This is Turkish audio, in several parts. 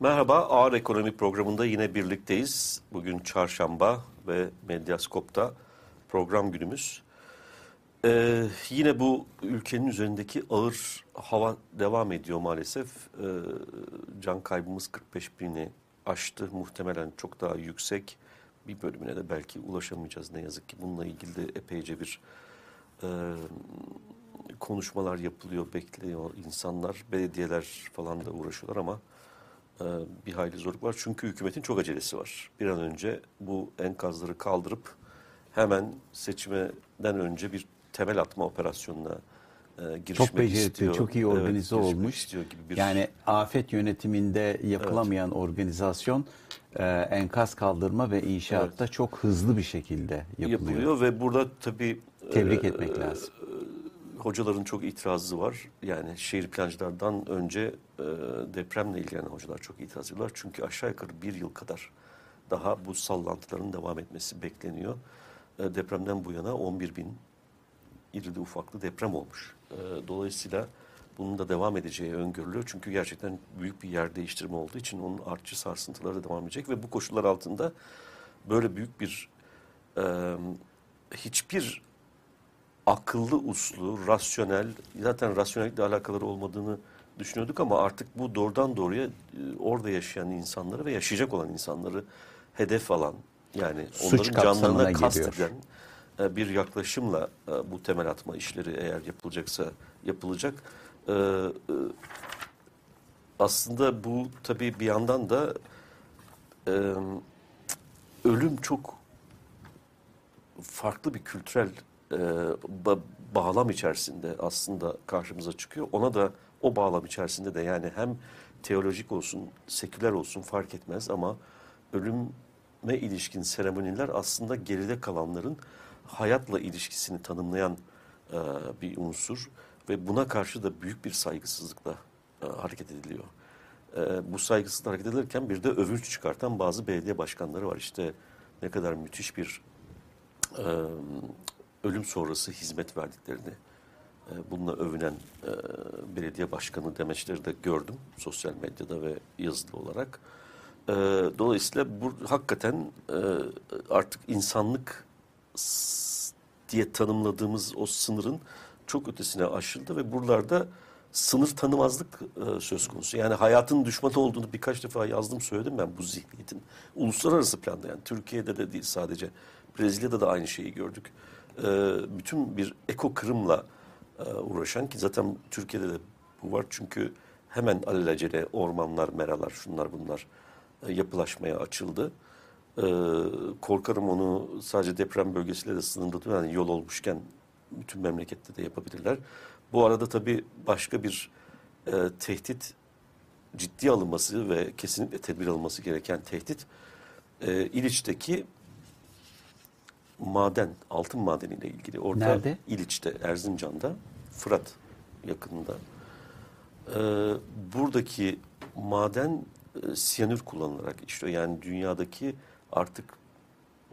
Merhaba, Ağır Ekonomi programında yine birlikteyiz. Bugün çarşamba ve Medyaskop'ta program günümüz. Ee, yine bu ülkenin üzerindeki ağır hava devam ediyor maalesef. Ee, can kaybımız 45 bini aştı. Muhtemelen çok daha yüksek. Bir bölümüne de belki ulaşamayacağız ne yazık ki. Bununla ilgili de epeyce bir e, konuşmalar yapılıyor, bekliyor insanlar. Belediyeler falan da uğraşıyorlar ama e, bir hayli zorluk var. Çünkü hükümetin çok acelesi var. Bir an önce bu enkazları kaldırıp hemen seçimden önce bir temel atma operasyonuna e, girişmek çok becerikli, istiyor. çok iyi organize evet, olmuş. Gibi bir... Yani afet yönetiminde yapılamayan evet. organizasyon e, enkaz kaldırma ve inşaatta evet. çok hızlı bir şekilde yapılıyor. Yapılıyor ve burada tabii tebrik e, etmek lazım. Hocaların çok itirazı var. Yani şehir plancılardan önce e, depremle ilgilenen hocalar çok itiraz ediyorlar. Çünkü aşağı yukarı bir yıl kadar daha bu sallantıların devam etmesi bekleniyor. E, depremden bu yana 11 bin irili ufaklı deprem olmuş. E, dolayısıyla bunun da devam edeceği öngörülüyor. Çünkü gerçekten büyük bir yer değiştirme olduğu için onun artçı sarsıntıları da devam edecek. Ve bu koşullar altında böyle büyük bir hiçbir akıllı uslu, rasyonel, zaten rasyonellikle alakaları olmadığını düşünüyorduk ama artık bu doğrudan doğruya e, orada yaşayan insanları ve yaşayacak olan insanları hedef alan yani Suç onların canlarına kast giriyor. eden e, bir yaklaşımla e, bu temel atma işleri eğer yapılacaksa yapılacak. Aslında bu tabii bir yandan da ölüm çok farklı bir kültürel bağlam içerisinde aslında karşımıza çıkıyor. Ona da o bağlam içerisinde de yani hem teolojik olsun, seküler olsun fark etmez ama ölüme ilişkin seremoniler aslında geride kalanların hayatla ilişkisini tanımlayan e, bir unsur ve buna karşı da büyük bir saygısızlıkla e, hareket ediliyor. E, bu saygısızlıkla hareket edilirken bir de övünç çıkartan bazı belediye başkanları var. İşte ne kadar müthiş bir e, ölüm sonrası hizmet verdiklerini bununla övünen e, belediye başkanı demeçleri de gördüm sosyal medyada ve yazılı olarak. E, dolayısıyla bu hakikaten e, artık insanlık diye tanımladığımız o sınırın çok ötesine aşıldı ve buralarda sınır tanımazlık e, söz konusu. Yani hayatın düşmanı olduğunu birkaç defa yazdım söyledim ben bu zihniyetin. Uluslararası planda yani Türkiye'de de değil sadece Brezilya'da da aynı şeyi gördük. E, bütün bir eko kırımla e, uğraşan ki zaten Türkiye'de de bu var çünkü hemen alelacele ormanlar, meralar, şunlar bunlar e, yapılaşmaya açıldı. E, korkarım onu sadece deprem bölgesiyle de sınırlı yani yol olmuşken bütün memlekette de yapabilirler. Bu arada tabii başka bir e, tehdit ciddi alınması ve kesinlikle tedbir alınması gereken tehdit e, İliç'teki maden, altın madeniyle ilgili. Orada Nerede? İliç'te, Erzincan'da, Fırat yakınında. Ee, buradaki maden e, siyanür kullanılarak işliyor. Yani dünyadaki artık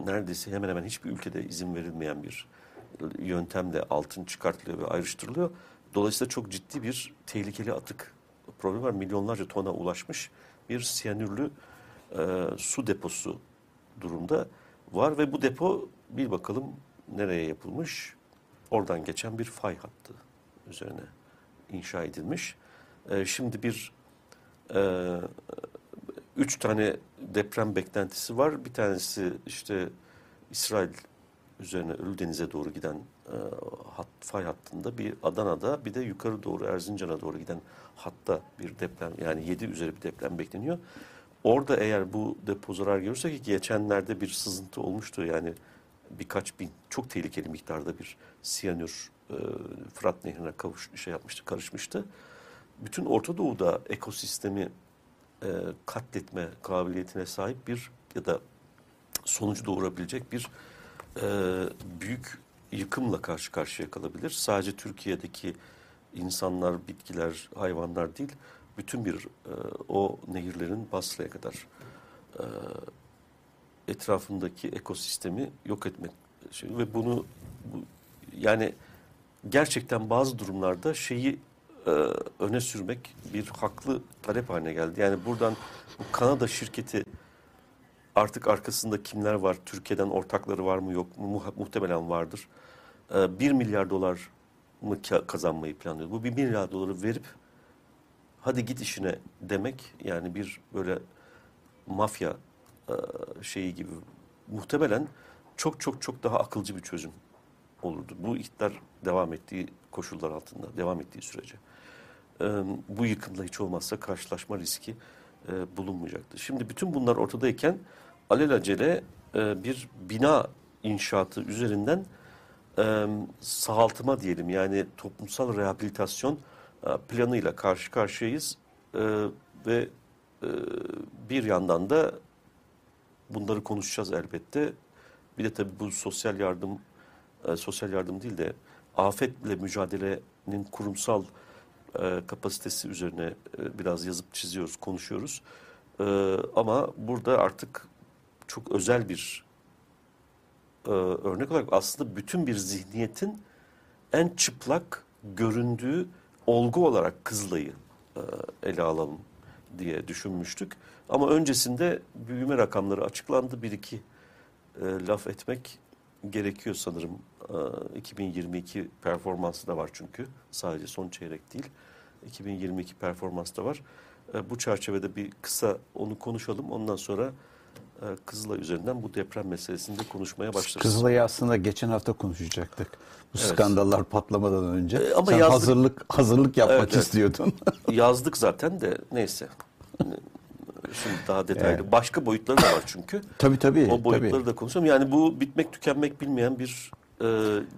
neredeyse hemen hemen hiçbir ülkede izin verilmeyen bir yöntemle altın çıkartılıyor ve ayrıştırılıyor. Dolayısıyla çok ciddi bir tehlikeli atık problemi var. Milyonlarca tona ulaşmış bir siyanürlü e, su deposu durumda var ve bu depo bir bakalım nereye yapılmış. Oradan geçen bir fay hattı üzerine inşa edilmiş. E, şimdi bir e, üç tane deprem beklentisi var. Bir tanesi işte İsrail üzerine Ölüdeniz'e doğru giden e, hat, fay hattında bir Adana'da bir de yukarı doğru Erzincan'a doğru giden hatta bir deprem yani 7 üzeri bir deprem bekleniyor. Orada eğer bu depo zarar görürse ki geçenlerde bir sızıntı olmuştu yani birkaç bin çok tehlikeli miktarda bir siyanür e, Fırat Nehri'ne kavuş, şey yapmıştı, karışmıştı. Bütün Orta Doğu'da ekosistemi e, katletme kabiliyetine sahip bir ya da sonucu doğurabilecek bir e, büyük yıkımla karşı karşıya kalabilir. Sadece Türkiye'deki insanlar, bitkiler, hayvanlar değil, bütün bir e, o nehirlerin Basra'ya kadar e, etrafındaki ekosistemi yok etmek şey ve bunu bu, yani gerçekten bazı durumlarda şeyi e, öne sürmek bir haklı talep haline geldi. Yani buradan bu Kanada şirketi artık arkasında kimler var? Türkiye'den ortakları var mı yok mu? Muhtemelen vardır. E, 1 milyar dolar mı ka- kazanmayı planlıyor? Bu 1 milyar doları verip hadi git işine demek yani bir böyle mafya şeyi gibi muhtemelen çok çok çok daha akılcı bir çözüm olurdu. Bu iktidar devam ettiği koşullar altında, devam ettiği sürece. E, bu yıkımla hiç olmazsa karşılaşma riski e, bulunmayacaktı. Şimdi bütün bunlar ortadayken alelacele e, bir bina inşaatı üzerinden e, sağaltıma diyelim yani toplumsal rehabilitasyon e, planıyla karşı karşıyayız E, ve e, bir yandan da bunları konuşacağız elbette. Bir de tabii bu sosyal yardım, e, sosyal yardım değil de afetle mücadelenin kurumsal e, kapasitesi üzerine e, biraz yazıp çiziyoruz, konuşuyoruz. E, ama burada artık çok özel bir e, örnek olarak aslında bütün bir zihniyetin en çıplak göründüğü olgu olarak Kızılay'ı e, ele alalım diye düşünmüştük. Ama öncesinde büyüme rakamları açıklandı. Bir iki e, laf etmek gerekiyor sanırım. E, 2022 performansı da var çünkü. Sadece son çeyrek değil. 2022 performans da var. E, bu çerçevede bir kısa onu konuşalım. Ondan sonra e, Kızılay üzerinden bu deprem meselesinde konuşmaya başlarız. Kızılay'ı aslında geçen hafta konuşacaktık. Bu Evet. skandallar patlamadan önce. E, ama Sen yazdık- hazırlık hazırlık yapmak evet. istiyordun. Yazdık zaten de neyse. Şimdi daha detaylı. Başka boyutları da var çünkü. tabii tabii. O boyutları tabii. da konuşalım. Yani bu bitmek tükenmek bilmeyen bir e,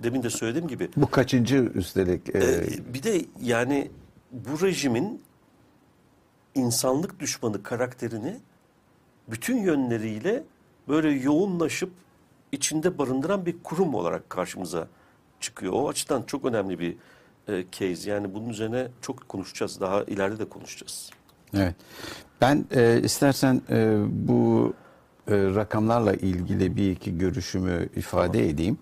demin de söylediğim gibi. Bu kaçıncı üstelik? e, E, bir de yani bu rejimin insanlık düşmanı karakterini bütün yönleriyle böyle yoğunlaşıp içinde barındıran bir kurum olarak karşımıza çıkıyor. O açıdan çok önemli bir e, case. Yani bunun üzerine çok konuşacağız. Daha ileride de konuşacağız. Evet. Ben e, istersen e, bu e, rakamlarla ilgili bir iki görüşümü ifade edeyim.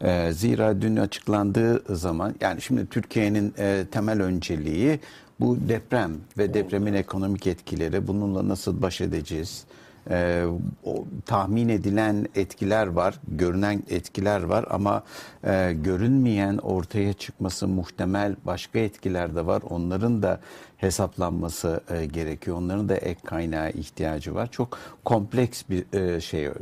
E, zira dün açıklandığı zaman yani şimdi Türkiye'nin e, temel önceliği bu deprem ve depremin ekonomik etkileri bununla nasıl baş edeceğiz? E, o, tahmin edilen etkiler var, görünen etkiler var ama e, görünmeyen ortaya çıkması muhtemel başka etkiler de var. Onların da hesaplanması e, gerekiyor. Onların da ek kaynağı ihtiyacı var. Çok kompleks bir e, şey, e,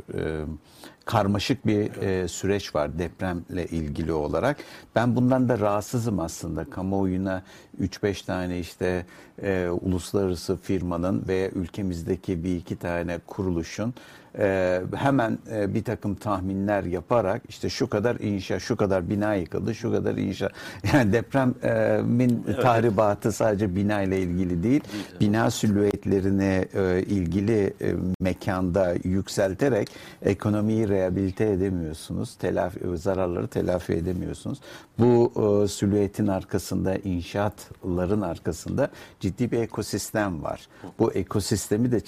karmaşık bir e, süreç var depremle ilgili olarak. Ben bundan da rahatsızım aslında. Kamuoyuna 3-5 tane işte e, uluslararası firmanın veya ülkemizdeki bir iki tane kuruluşun e, hemen e, bir takım tahminler yaparak işte şu kadar inşa, şu kadar bina yıkıldı, şu kadar inşa. Yani depremin tahribatı sadece bina ile ilgili değil, bina silüetlerini e, ilgili e, mekanda yükselterek ekonomiyi rehabilite edemiyorsunuz, telafi, zararları telafi edemiyorsunuz. Bu e, silüetin arkasında, inşaatların arkasında ciddi bir ekosistem var. Bu ekosistemi de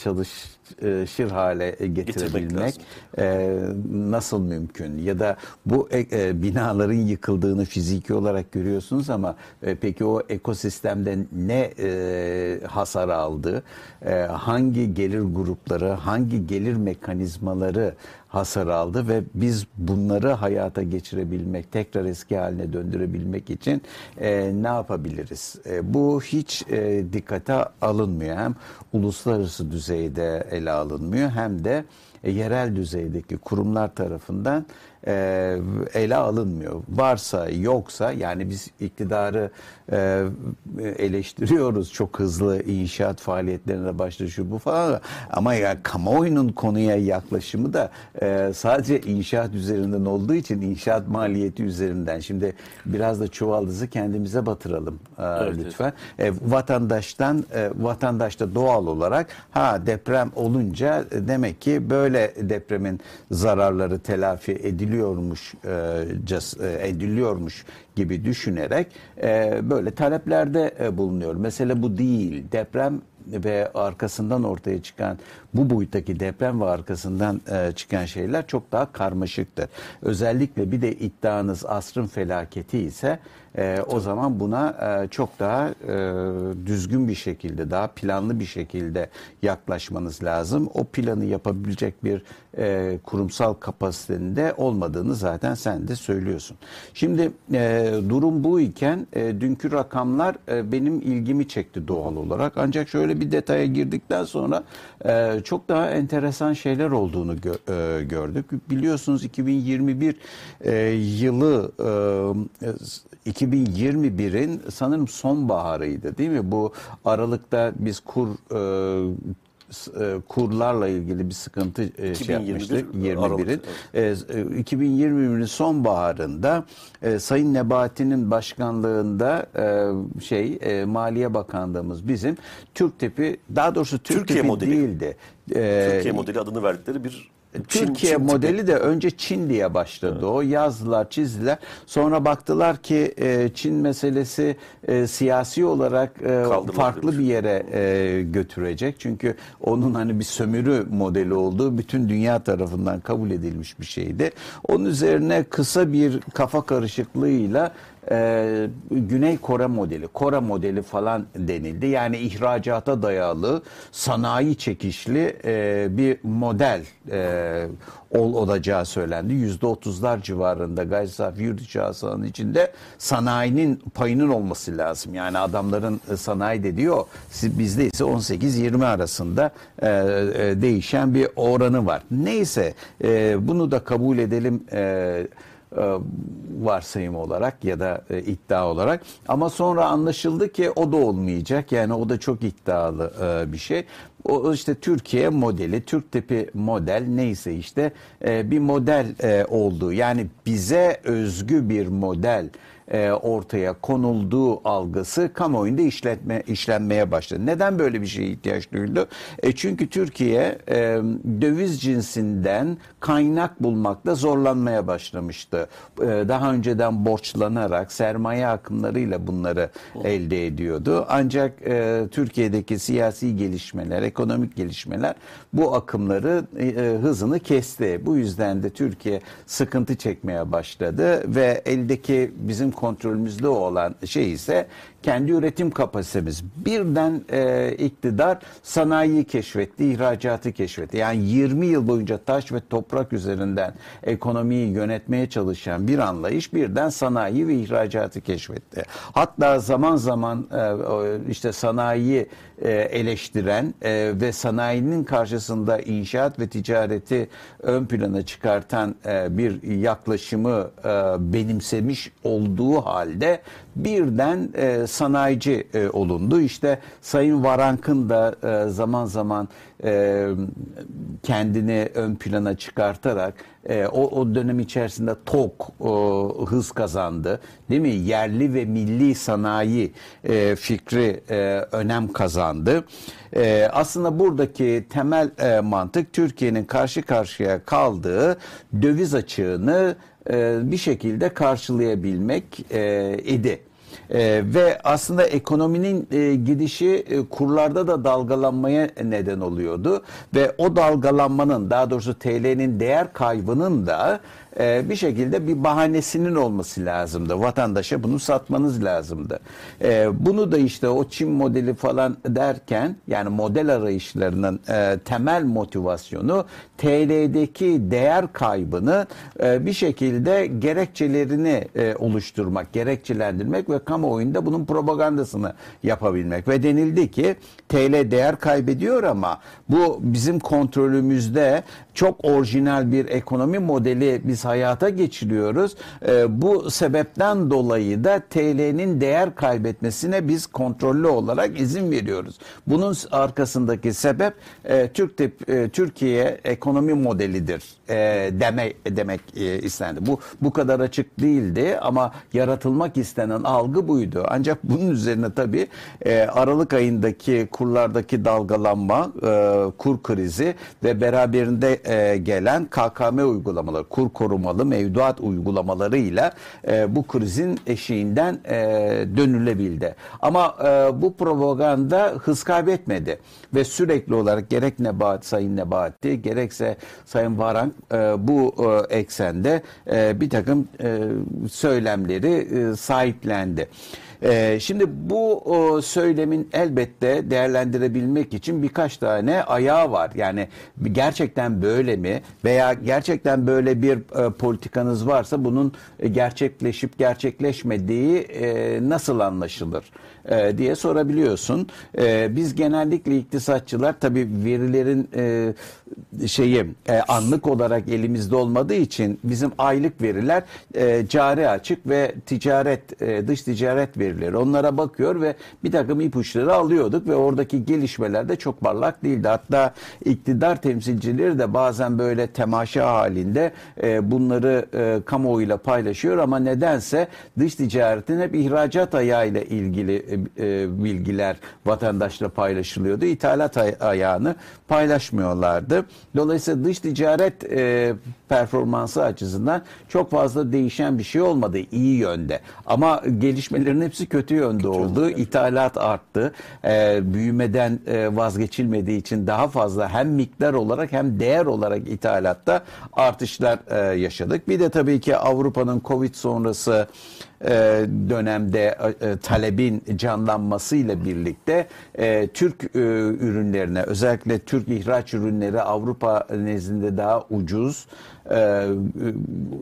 çalışır hale getirebilmek lazım. e, nasıl mümkün? Ya da bu e, e, binaların yıkıldığını fiziki olarak görüyorsunuz ama e, peki o ekosistemde ne e, hasar aldı? E, hangi gelir grupları, hangi gelir mekanizmaları hasar aldı ve biz bunları hayata geçirebilmek, tekrar eski haline döndürebilmek için e, ne yapabiliriz? E, bu hiç e, dikkate alınmıyor. Hem uluslararası düzeyde ele alınmıyor hem de e, yerel düzeydeki kurumlar tarafından e, ele alınmıyor. Varsa yoksa yani biz iktidarı e, eleştiriyoruz çok hızlı inşaat faaliyetlerine şu bu falan ama ya kamuoyunun konuya yaklaşımı da e, sadece inşaat üzerinden olduğu için inşaat maliyeti üzerinden. Şimdi biraz da çuvaldızı kendimize batıralım e, Evet, lütfen. E, vatandaştan e, vatandaş da doğal olarak ha deprem olunca e, demek ki böyle depremin zararları telafi ediliyormuş e, e, ediliyormuş gibi düşünerek e, böyle taleplerde e, bulunuyor. Mesele bu değil. Deprem ve arkasından ortaya çıkan bu boyuttaki deprem ve arkasından e, çıkan şeyler çok daha karmaşıktır. Özellikle bir de iddianız asrın felaketi ise e, o zaman buna e, çok daha e, düzgün bir şekilde, daha planlı bir şekilde yaklaşmanız lazım. O planı yapabilecek bir e, kurumsal kapasitenin de olmadığını zaten sen de söylüyorsun. Şimdi e, durum bu iken e, dünkü rakamlar e, benim ilgimi çekti doğal olarak. Ancak şöyle bir detaya girdikten sonra e, çok daha enteresan şeyler olduğunu gö- e, gördük. Biliyorsunuz 2021 e, yılı e, 2021'in sanırım sonbaharıydı değil mi? Bu Aralıkta biz kur e, e, kurlarla ilgili bir sıkıntı e, şey 2021 yapmıştık. 21'in. Aralık, E, e, 2021'in sonbaharında e, Sayın Nebati'nin başkanlığında e, şey e, Maliye Bakanlığımız bizim Türk tipi daha doğrusu Türk Türkiye tipi modeli. değildi. E, Türkiye modeli adını verdikleri bir Türkiye Çin tipi. modeli de önce Çin diye başladı. O yazdılar, çizdiler. Sonra baktılar ki e, Çin meselesi e, siyasi olarak e, farklı bir yere e, götürecek. Çünkü onun hani bir sömürü modeli olduğu bütün dünya tarafından kabul edilmiş bir şeydi. Onun üzerine kısa bir kafa karışıklığıyla e, Güney Kore modeli, Kore modeli falan denildi. Yani ihracata dayalı, sanayi çekişli e, bir model e, ol, olacağı söylendi. Yüzde otuzlar civarında gayri safi yurt içi içinde sanayinin payının olması lazım. Yani adamların e, sanayi de diyor, siz- bizde ise 18-20 arasında e, e, değişen bir oranı var. Neyse e, bunu da kabul edelim e, varsayım olarak ya da e, iddia olarak ama sonra anlaşıldı ki o da olmayacak yani o da çok iddialı e, bir şey. O işte Türkiye modeli, Türk tipi model neyse işte e, bir model e, oldu. Yani bize özgü bir model e, ortaya konulduğu algısı kamuoyunda işletme işlenmeye başladı. Neden böyle bir şeye ihtiyaç duyuldu? E, çünkü Türkiye e, döviz cinsinden kaynak bulmakta zorlanmaya başlamıştı. E, daha önceden borçlanarak sermaye akımlarıyla bunları elde ediyordu. Ancak e, Türkiye'deki siyasi gelişmeler, ekonomik gelişmeler bu akımları e, e, hızını kesti. Bu yüzden de Türkiye sıkıntı çekmeye başladı ve eldeki bizim kontrolümüzde olan şey ise kendi üretim kapasitemiz. Birden e, iktidar sanayiyi keşfetti, ihracatı keşfetti. Yani 20 yıl boyunca taş ve toprak üzerinden ekonomiyi yönetmeye çalışan bir anlayış birden sanayi ve ihracatı keşfetti. Hatta zaman zaman e, işte sanayiyi e, eleştiren e, ve sanayinin karşısında inşaat ve ticareti ön plana çıkartan e, bir yaklaşımı e, benimsemiş olduğu halde birden e, sanayici e, olundu. İşte Sayın Varank'ın da e, zaman zaman e, kendini ön plana çıkartarak e, o, o dönem içerisinde TOK o, hız kazandı. Değil mi? Yerli ve milli sanayi e, fikri e, önem kazandı. E, aslında buradaki temel e, mantık Türkiye'nin karşı karşıya kaldığı döviz açığını e, bir şekilde karşılayabilmek e, idi. Ee, ve aslında ekonominin e, gidişi e, kurlarda da dalgalanmaya neden oluyordu ve o dalgalanmanın daha doğrusu TL'nin değer kaybının da e, bir şekilde bir bahanesinin olması lazımdı. Vatandaşa bunu satmanız lazımdı. E, bunu da işte o Çin modeli falan derken yani model arayışlarının e, temel motivasyonu TL'deki değer kaybını e, bir şekilde gerekçelerini e, oluşturmak, gerekçelendirmek ve kamuoyunda bunun propagandasını yapabilmek. Ve denildi ki TL değer kaybediyor ama bu bizim kontrolümüzde çok orijinal bir ekonomi modeli biz hayata geçiriyoruz. E, bu sebepten dolayı da TL'nin değer kaybetmesine biz kontrollü olarak izin veriyoruz. Bunun arkasındaki sebep e, Türk tip, e, Türkiye ekonomi modelidir e, deme, demek e, istendi. Bu bu kadar açık değildi ama yaratılmak istenen algı buydu. Ancak bunun üzerine tabii e, Aralık ayındaki kurlardaki dalgalanma, e, kur krizi ve beraberinde e, gelen KKM uygulamaları, kur korumaları korumalı mevduat uygulamalarıyla e, bu krizin eşiğinden e, dönülebildi. Ama e, bu propaganda hız kaybetmedi ve sürekli olarak gerek Nebahat Sayın Nebahati gerekse Sayın Varank e, bu e, eksende e, bir takım e, söylemleri e, sahiplendi. Ee, şimdi bu o, söylemin elbette değerlendirebilmek için birkaç tane ayağı var. Yani gerçekten böyle mi veya gerçekten böyle bir e, politikanız varsa bunun e, gerçekleşip gerçekleşmediği e, nasıl anlaşılır e, diye sorabiliyorsun. E, biz genellikle iktisatçılar tabii verilerin e, şeyi e, anlık olarak elimizde olmadığı için bizim aylık veriler e, cari açık ve ticaret e, dış ticaret verileri onlara bakıyor ve bir takım ipuçları alıyorduk ve oradaki gelişmeler de çok parlak değildi. Hatta iktidar temsilcileri de bazen böyle temaşa halinde e, bunları e, kamuoyuyla paylaşıyor ama nedense dış ticaretin hep ihracat ayağıyla ilgili e, e, bilgiler vatandaşla paylaşılıyordu. İthalat ay- ayağını paylaşmıyorlardı. Dolayısıyla dış ticaret e, performansı açısından çok fazla değişen bir şey olmadı iyi yönde. Ama gelişmelerin hepsi kötü yönde oldu. İthalat arttı. E, büyümeden e, vazgeçilmediği için daha fazla hem miktar olarak hem değer olarak ithalatta artışlar e, yaşadık. Bir de tabii ki Avrupa'nın Covid sonrası e, dönemde e, talebin canlanmasıyla birlikte e, Türk e, ürünlerine özellikle Türk ihraç ürünleri Avrupa nezdinde daha ucuz e,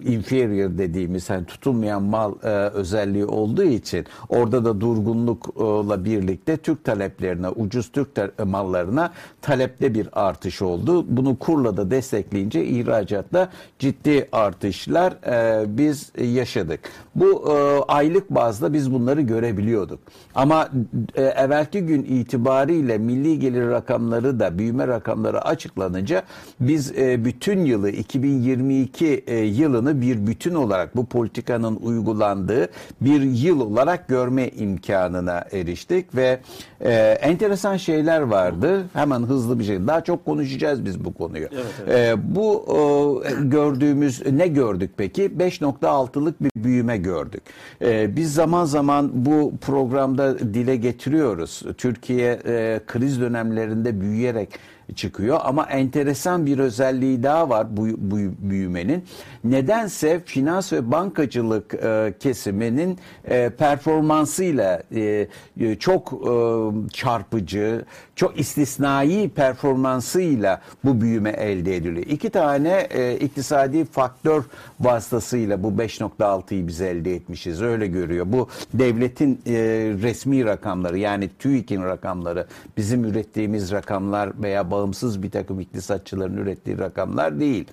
inferior dediğimiz hani tutulmayan mal e, özelliği olduğu için orada da durgunlukla birlikte Türk taleplerine ucuz Türk mallarına talepte bir artış oldu. Bunu kurla da destekleyince ihracatta ciddi artışlar e, biz yaşadık. Bu e, aylık bazda biz bunları görebiliyorduk. Ama e, evvelki gün itibariyle milli gelir rakamları da büyüme rakamları açıklanınca biz e, bütün yılı 2022 e, yılını bir bütün olarak bu politikanın uygulandığı bir yıl olarak görme imkanına eriştik ve e, enteresan şeyler vardı. Hemen hızlı bir şey. Daha çok konuşacağız biz bu konuyu. E, bu e, gördüğümüz ne gördük peki? 5.6'lık bir büyüme gördük. E, biz zaman zaman bu programda dile getiriyoruz. Türkiye e, kriz dönemlerinde büyüyerek çıkıyor ama enteresan bir özelliği daha var bu, bu büyümenin. Nedense finans ve bankacılık e, kesiminin e, performansıyla e, e, çok e, çarpıcı, çok istisnai performansıyla bu büyüme elde ediliyor. İki tane e, iktisadi faktör vasıtasıyla bu 5.6'yı biz elde etmişiz. Öyle görüyor. Bu devletin e, resmi rakamları yani TÜİK'in rakamları bizim ürettiğimiz rakamlar veya bağımsız bir takım iktisatçıların ürettiği rakamlar değil.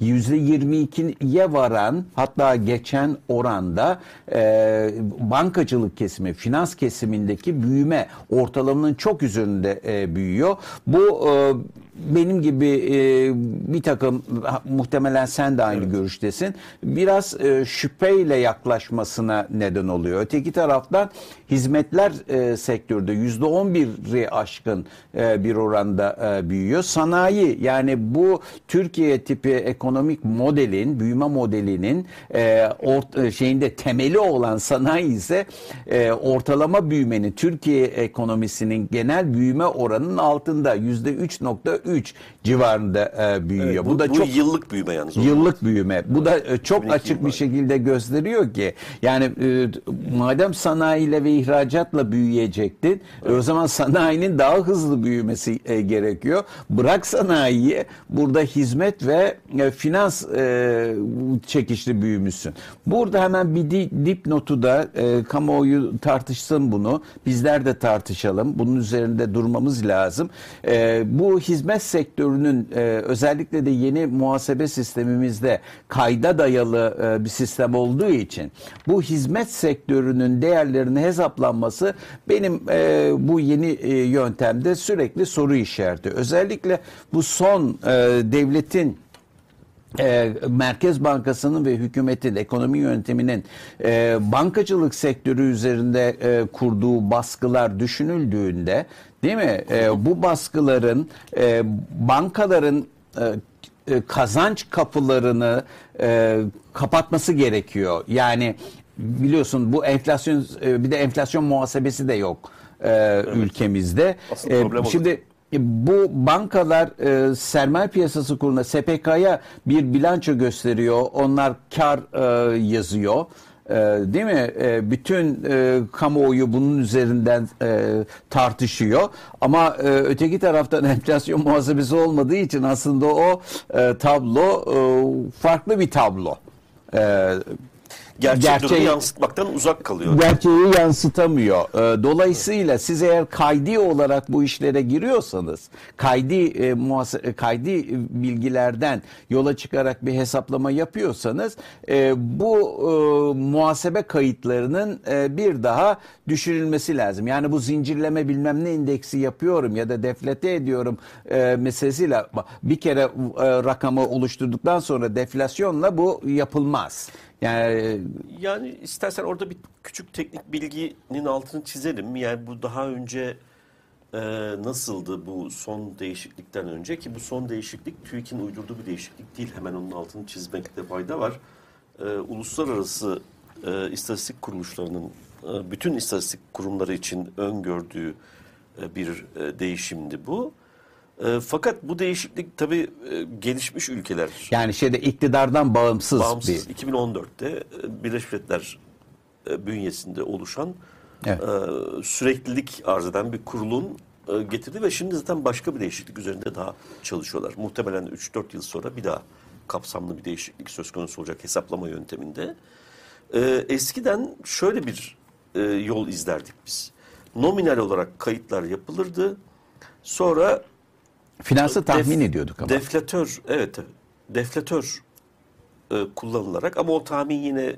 %22'ye varan hatta geçen oranda e, bankacılık kesimi, finans kesimindeki büyüme ortalamanın çok üzerinde e, büyüyor. Bu e, benim gibi e, bir takım muhtemelen sen de aynı evet. görüştesin. Biraz e, şüpheyle yaklaşmasına neden oluyor. Öteki taraftan hizmetler e, sektörde %11'i aşkın e, bir oranda e, büyüyor. Sanayi yani bu Türkiye tipi ekonomik modelin, büyüme modelinin e, or, e, şeyinde temeli olan sanayi ise e, ortalama büyümenin Türkiye ekonomisinin genel büyüme oranının altında %3.3 3 civarında e, büyüyor. Evet, bu, bu da bu çok yıllık büyüme yalnız. Yıllık büyüme. Bu e, evet, da çok açık bir şekilde gösteriyor ki yani e, madem sanayiyle ve ihracatla büyüyecektin e, evet. o zaman sanayinin daha hızlı büyümesi e, gerekiyor. Bırak sanayiyi burada hizmet ve e, finans e, çekişli büyümüşsün. Burada hemen bir dipnotu da e, kamuoyu tartışsın bunu. Bizler de tartışalım. Bunun üzerinde durmamız lazım. E, bu hizmet sektörünün e, özellikle de yeni muhasebe sistemimizde kayda dayalı e, bir sistem olduğu için bu hizmet sektörünün değerlerinin hesaplanması benim e, bu yeni e, yöntemde sürekli soru işareti. Özellikle bu son e, devletin e, Merkez Bankası'nın ve hükümetin ekonomi yönetiminin e, bankacılık sektörü üzerinde e, kurduğu baskılar düşünüldüğünde değil mi? E, bu baskıların e, bankaların e, e, kazanç kapılarını e, kapatması gerekiyor. Yani biliyorsun bu enflasyon e, bir de enflasyon muhasebesi de yok e, ülkemizde. Asıl E, şimdi e, bu bankalar e, sermaye piyasası kuruluna SPK'ya bir bilanço gösteriyor. Onlar kar e, yazıyor. E, değil mi? E, bütün e, kamuoyu bunun üzerinden e, tartışıyor. Ama e, öteki taraftan enflasyon muhasebesi olmadığı için aslında o e, tablo e, farklı bir tablo. E, Gerçek Gerçeği- durumu yansıtmaktan uzak kalıyor. gerçeği yansıtamıyor. Ee, Dolayısıyla siz eğer kaydi olarak bu işlere giriyorsanız, kaydi e, muhase- e, kaydi bilgilerden yola çıkarak bir hesaplama yapıyorsanız, e, bu e, muhasebe kayıtlarının e, bir daha düşürülmesi lazım. Yani bu zincirleme bilmem ne indeksi yapıyorum ya da deflete ediyorum e, meselesiyle bir kere e, rakamı oluşturduktan sonra deflasyonla bu yapılmaz. Yani Yani istersen orada bir küçük teknik bilginin altını çizelim. Yani bu daha önce e, nasıldı bu son değişiklikten önce ki bu son değişiklik TÜİK'in uydurduğu bir değişiklik değil. Hemen onun altını çizmekte fayda var. E, uluslararası e, istatistik kuruluşlarının e, bütün istatistik kurumları için öngördüğü e, bir e, değişimdi bu. E, fakat bu değişiklik tabii e, gelişmiş ülkeler Yani şeyde iktidardan bağımsız, bağımsız bir 2014'te e, Birleşmiş Milletler e, bünyesinde oluşan Evet. e, süreklilik arz eden bir kurulun e, getirdi ve şimdi zaten başka bir değişiklik üzerinde daha çalışıyorlar. Muhtemelen 3-4 yıl sonra bir daha kapsamlı bir değişiklik söz konusu olacak hesaplama yönteminde. E, eskiden şöyle bir e, yol izlerdik biz. Nominal olarak kayıtlar yapılırdı. Sonra finansı tahmin Def- ediyorduk ama. Deflatör, evet. Deflatör e, kullanılarak ama o tahmin yine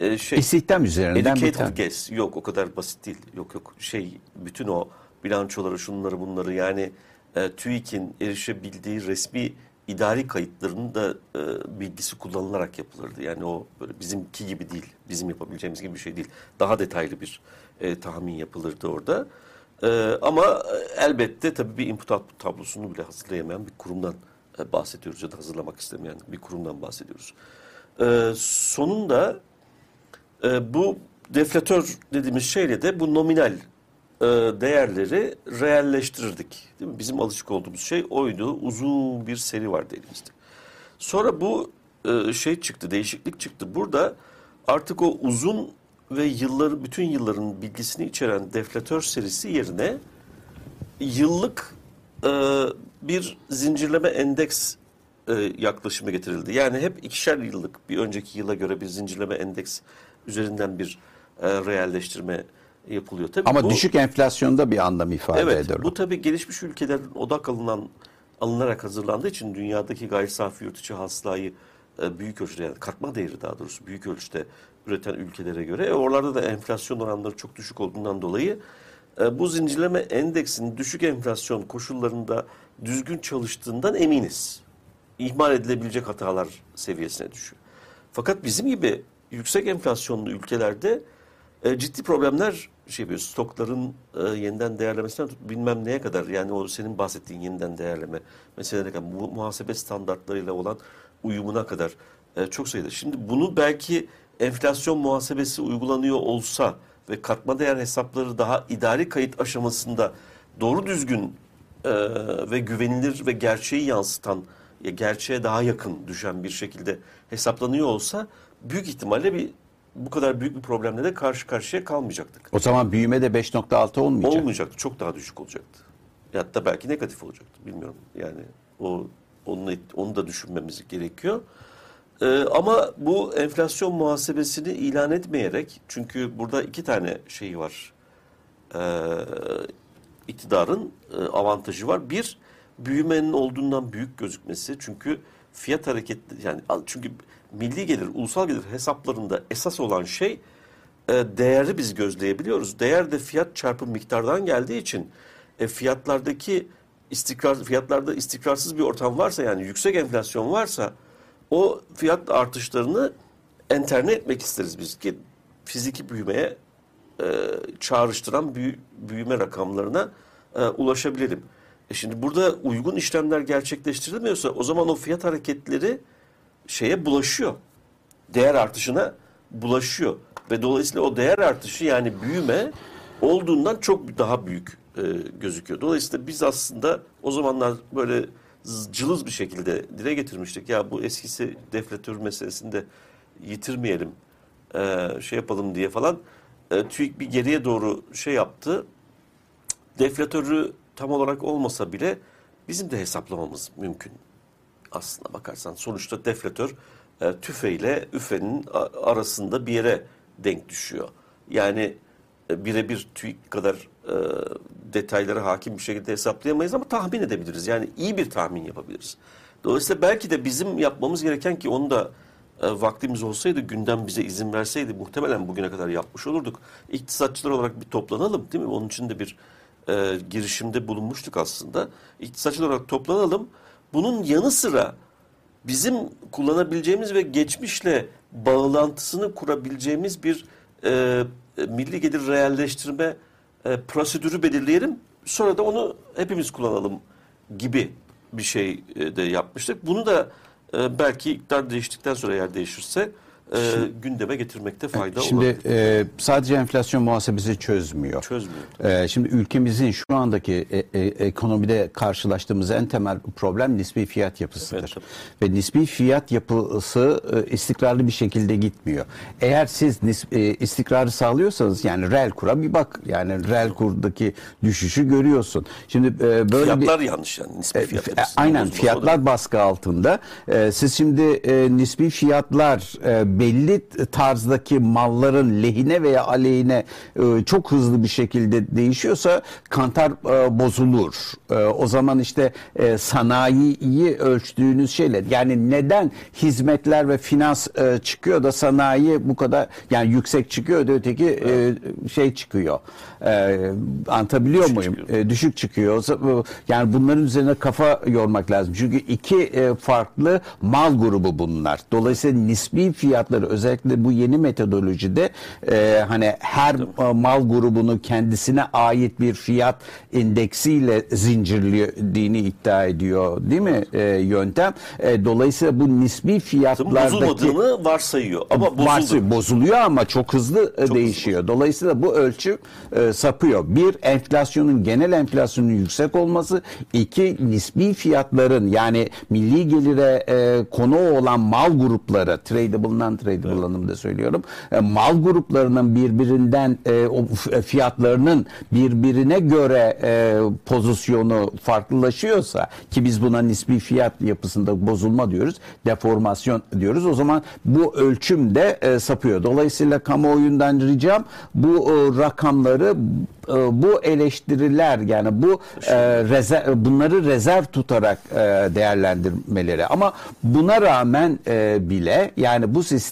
e, şey İstihdam üzerinden bir tane. guess. Yok o kadar basit değil. Yok yok şey bütün o bilançoları şunları bunları yani e, TÜİK'in erişebildiği resmi idari kayıtlarının da e, bilgisi kullanılarak yapılırdı. Yani o böyle bizimki gibi değil. Bizim yapabileceğimiz gibi bir şey değil. Daha detaylı bir e, tahmin yapılırdı orada. E, ama e, elbette tabii bir input output tablosunu bile hazırlayamayan bir kurumdan e, bahsediyoruz ya da hazırlamak istemeyen bir kurumdan bahsediyoruz. E, sonunda e, bu deflatör dediğimiz şeyle de bu nominal e, değerleri realleştirirdik. Değil mi? Bizim alışık olduğumuz şey oydu. Uzun bir seri vardı elimizde. Sonra bu e, şey çıktı, değişiklik çıktı. Burada artık o uzun ve yılları bütün yılların bilgisini içeren deflatör serisi yerine yıllık e, bir zincirleme endeks e, yaklaşımı getirildi. Yani hep ikişer yıllık bir önceki yıla göre bir zincirleme endeks üzerinden bir e, realleştirme yapılıyor. Tabii Ama bu- düşük enflasyonda bir anlam ifade Evet, eder o. bu tabii gelişmiş ülkelerin odak alınan alınarak hazırlandığı için dünyadaki gayri safi yurt içi hasılayı büyük ölçüde yani katma değeri daha doğrusu büyük ölçüde üreten ülkelere göre e, oralarda da enflasyon oranları çok düşük olduğundan dolayı e, bu zincirleme endeksinin düşük enflasyon koşullarında düzgün çalıştığından eminiz. İhmal edilebilecek hatalar seviyesine düşüyor. Fakat bizim gibi yüksek enflasyonlu ülkelerde e, ciddi problemler şey yapıyor. Stokların e, yeniden değerlemesinden tut bilmem neye kadar yani o senin bahsettiğin yeniden değerleme meselelerine kadar mu- muhasebe standartlarıyla olan uyumuna kadar e, çok sayıda. Şimdi bunu belki enflasyon muhasebesi uygulanıyor olsa ve katma değer hesapları daha idari kayıt aşamasında doğru düzgün e, ve güvenilir ve gerçeği yansıtan, ya gerçeğe daha yakın düşen bir şekilde hesaplanıyor olsa büyük ihtimalle bir bu kadar büyük bir problemle de karşı karşıya kalmayacaktık. O zaman büyüme de 5.6 olmayacak. Olmayacaktı. Çok daha düşük olacaktı. Hatta belki negatif olacaktı. Bilmiyorum. Yani o onu onu da düşünmemiz gerekiyor. Ee, ama bu enflasyon muhasebesini ilan etmeyerek çünkü burada iki tane şeyi var. Ee, iktidarın e, avantajı var. Bir, büyümenin olduğundan büyük gözükmesi. Çünkü fiyat hareketli yani çünkü milli gelir, ulusal gelir hesaplarında esas olan şey e, değeri biz gözleyebiliyoruz. Değer de fiyat çarpı miktardan geldiği için e, fiyatlardaki istikrar fiyatlarda istikrarsız bir ortam varsa yani yüksek enflasyon varsa o fiyat artışlarını enterne etmek isteriz biz ki fiziki büyümeye e, çağrıştıran büyü- büyüme rakamlarına e, ulaşabilelim. E şimdi burada uygun işlemler gerçekleştirilmiyorsa o zaman o fiyat hareketleri şeye bulaşıyor. Değer artışına bulaşıyor. Ve dolayısıyla o değer artışı yani büyüme olduğundan çok daha büyük e, gözüküyor. Dolayısıyla biz aslında o zamanlar böyle cılız bir şekilde dile getirmiştik. Ya bu eskisi deflatör meselesinde yitirmeyelim, e, şey yapalım diye falan. E, TÜİK bir geriye doğru şey yaptı. Deflatörü tam olarak olmasa bile bizim de hesaplamamız mümkün aslında bakarsan. Sonuçta deflatör e, tüfeyle üfenin a- arasında bir yere denk düşüyor. Yani e, birebir TÜİK kadar e, detaylara hakim bir şekilde hesaplayamayız ama tahmin edebiliriz. Yani iyi bir tahmin yapabiliriz. Dolayısıyla belki de bizim yapmamız gereken ki onu da e, vaktimiz olsaydı, gündem bize izin verseydi muhtemelen bugüne kadar yapmış olurduk. İktisatçılar olarak bir toplanalım değil mi? Onun için de bir e, girişimde bulunmuştuk aslında. İktisatçılar olarak toplanalım. Bunun yanı sıra bizim kullanabileceğimiz ve geçmişle bağlantısını kurabileceğimiz bir e, e, milli gelir realleştirme e, prosedürü belirleyelim. Sonra da onu hepimiz kullanalım gibi bir şey e, de yapmıştık. Bunu da e, belki iktidar değiştikten sonra eğer değişirse e, gündeme getirmekte fayda Şimdi olabilir. e, sadece enflasyon muhasebesi çözmüyor. Çözmüyor. E, şimdi ülkemizin şu andaki e, e, ekonomide karşılaştığımız en temel problem nispi fiyat yapısıdır. Evet. Ve nispi fiyat yapısı e, istikrarlı bir şekilde gitmiyor. Eğer siz nis- e, istikrarı sağlıyorsanız yani reel kura bir bak. Yani reel kurdaki düşüşü görüyorsun. Şimdi e, böyle bir Fiyatlar yanlış yani. Nispi e, fiyat e, Aynen fiyatlar baskı altında. E, siz şimdi e, nispi fiyatlar e, belli tarzdaki malların lehine veya aleyhine e, çok hızlı bir şekilde değişiyorsa kantar e, bozulur. E, o zaman işte e, sanayiyi ölçtüğünüz şeyler yani neden hizmetler ve finans e, çıkıyor da sanayi bu kadar yani yüksek çıkıyor da öteki e, şey çıkıyor. E, anlatabiliyor Düşük muyum? çıkıyor. E, düşük çıkıyor. Yani bunların üzerine kafa yormak lazım. Çünkü iki e, farklı mal grubu bunlar. Dolayısıyla nispi fiyatları özellikle bu yeni metodolojide e, hani her e, mal grubunu kendisine ait bir fiyat indeksiyle zincirlediğini iddia ediyor. Değil mi e, yöntem? E, dolayısıyla bu nispi fiyatlardaki bozulmadığını varsayıyor. Ama bozuldu. Varsa- bozuluyor ama çok hızlı e, değişiyor. Dolayısıyla bu ölçü e, sapıyor. Bir, enflasyonun genel enflasyonun yüksek olması. iki nispi fiyatların yani milli gelire e, konu olan mal grupları, tradable, non-tradable anlamda söylüyorum. E, mal gruplarının birbirinden e, o f- fiyatlarının birbirine göre e, pozisyonu farklılaşıyorsa ki biz buna nispi fiyat yapısında bozulma diyoruz, deformasyon diyoruz. O zaman bu ölçüm de e, sapıyor. Dolayısıyla kamuoyundan ricam bu e, rakamları e, bu eleştiriler yani bu e, rezerv, bunları rezerv tutarak e, değerlendirmeleri ama buna rağmen e, bile yani bu sistem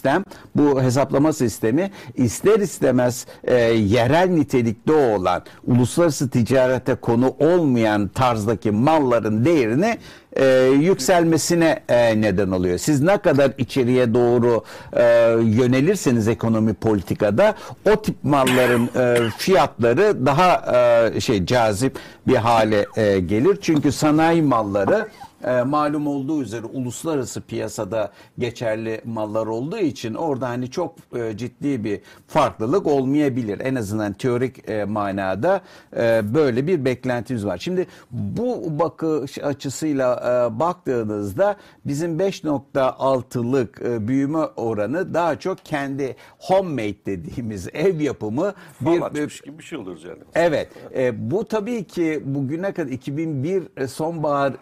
bu hesaplama sistemi ister istemez e, yerel nitelikte olan uluslararası ticarete konu olmayan tarzdaki malların değerini e, yükselmesine e, neden oluyor. Siz ne kadar içeriye doğru e, yönelirseniz ekonomi politikada o tip malların e, fiyatları daha e, şey cazip bir hale e, gelir. Çünkü sanayi malları e, malum olduğu üzere uluslararası piyasada geçerli mallar olduğu için orada hani çok e, ciddi bir farklılık olmayabilir. En azından teorik e, manada e, böyle bir beklentimiz var. Şimdi bu bakış açısıyla e, baktığınızda bizim 5.6'lık e, büyüme oranı daha çok kendi homemade dediğimiz ev yapımı bir, açmış gibi bir şey oluruz yani. Evet. E, bu tabii ki bugüne kadar 2001 e, sonbahar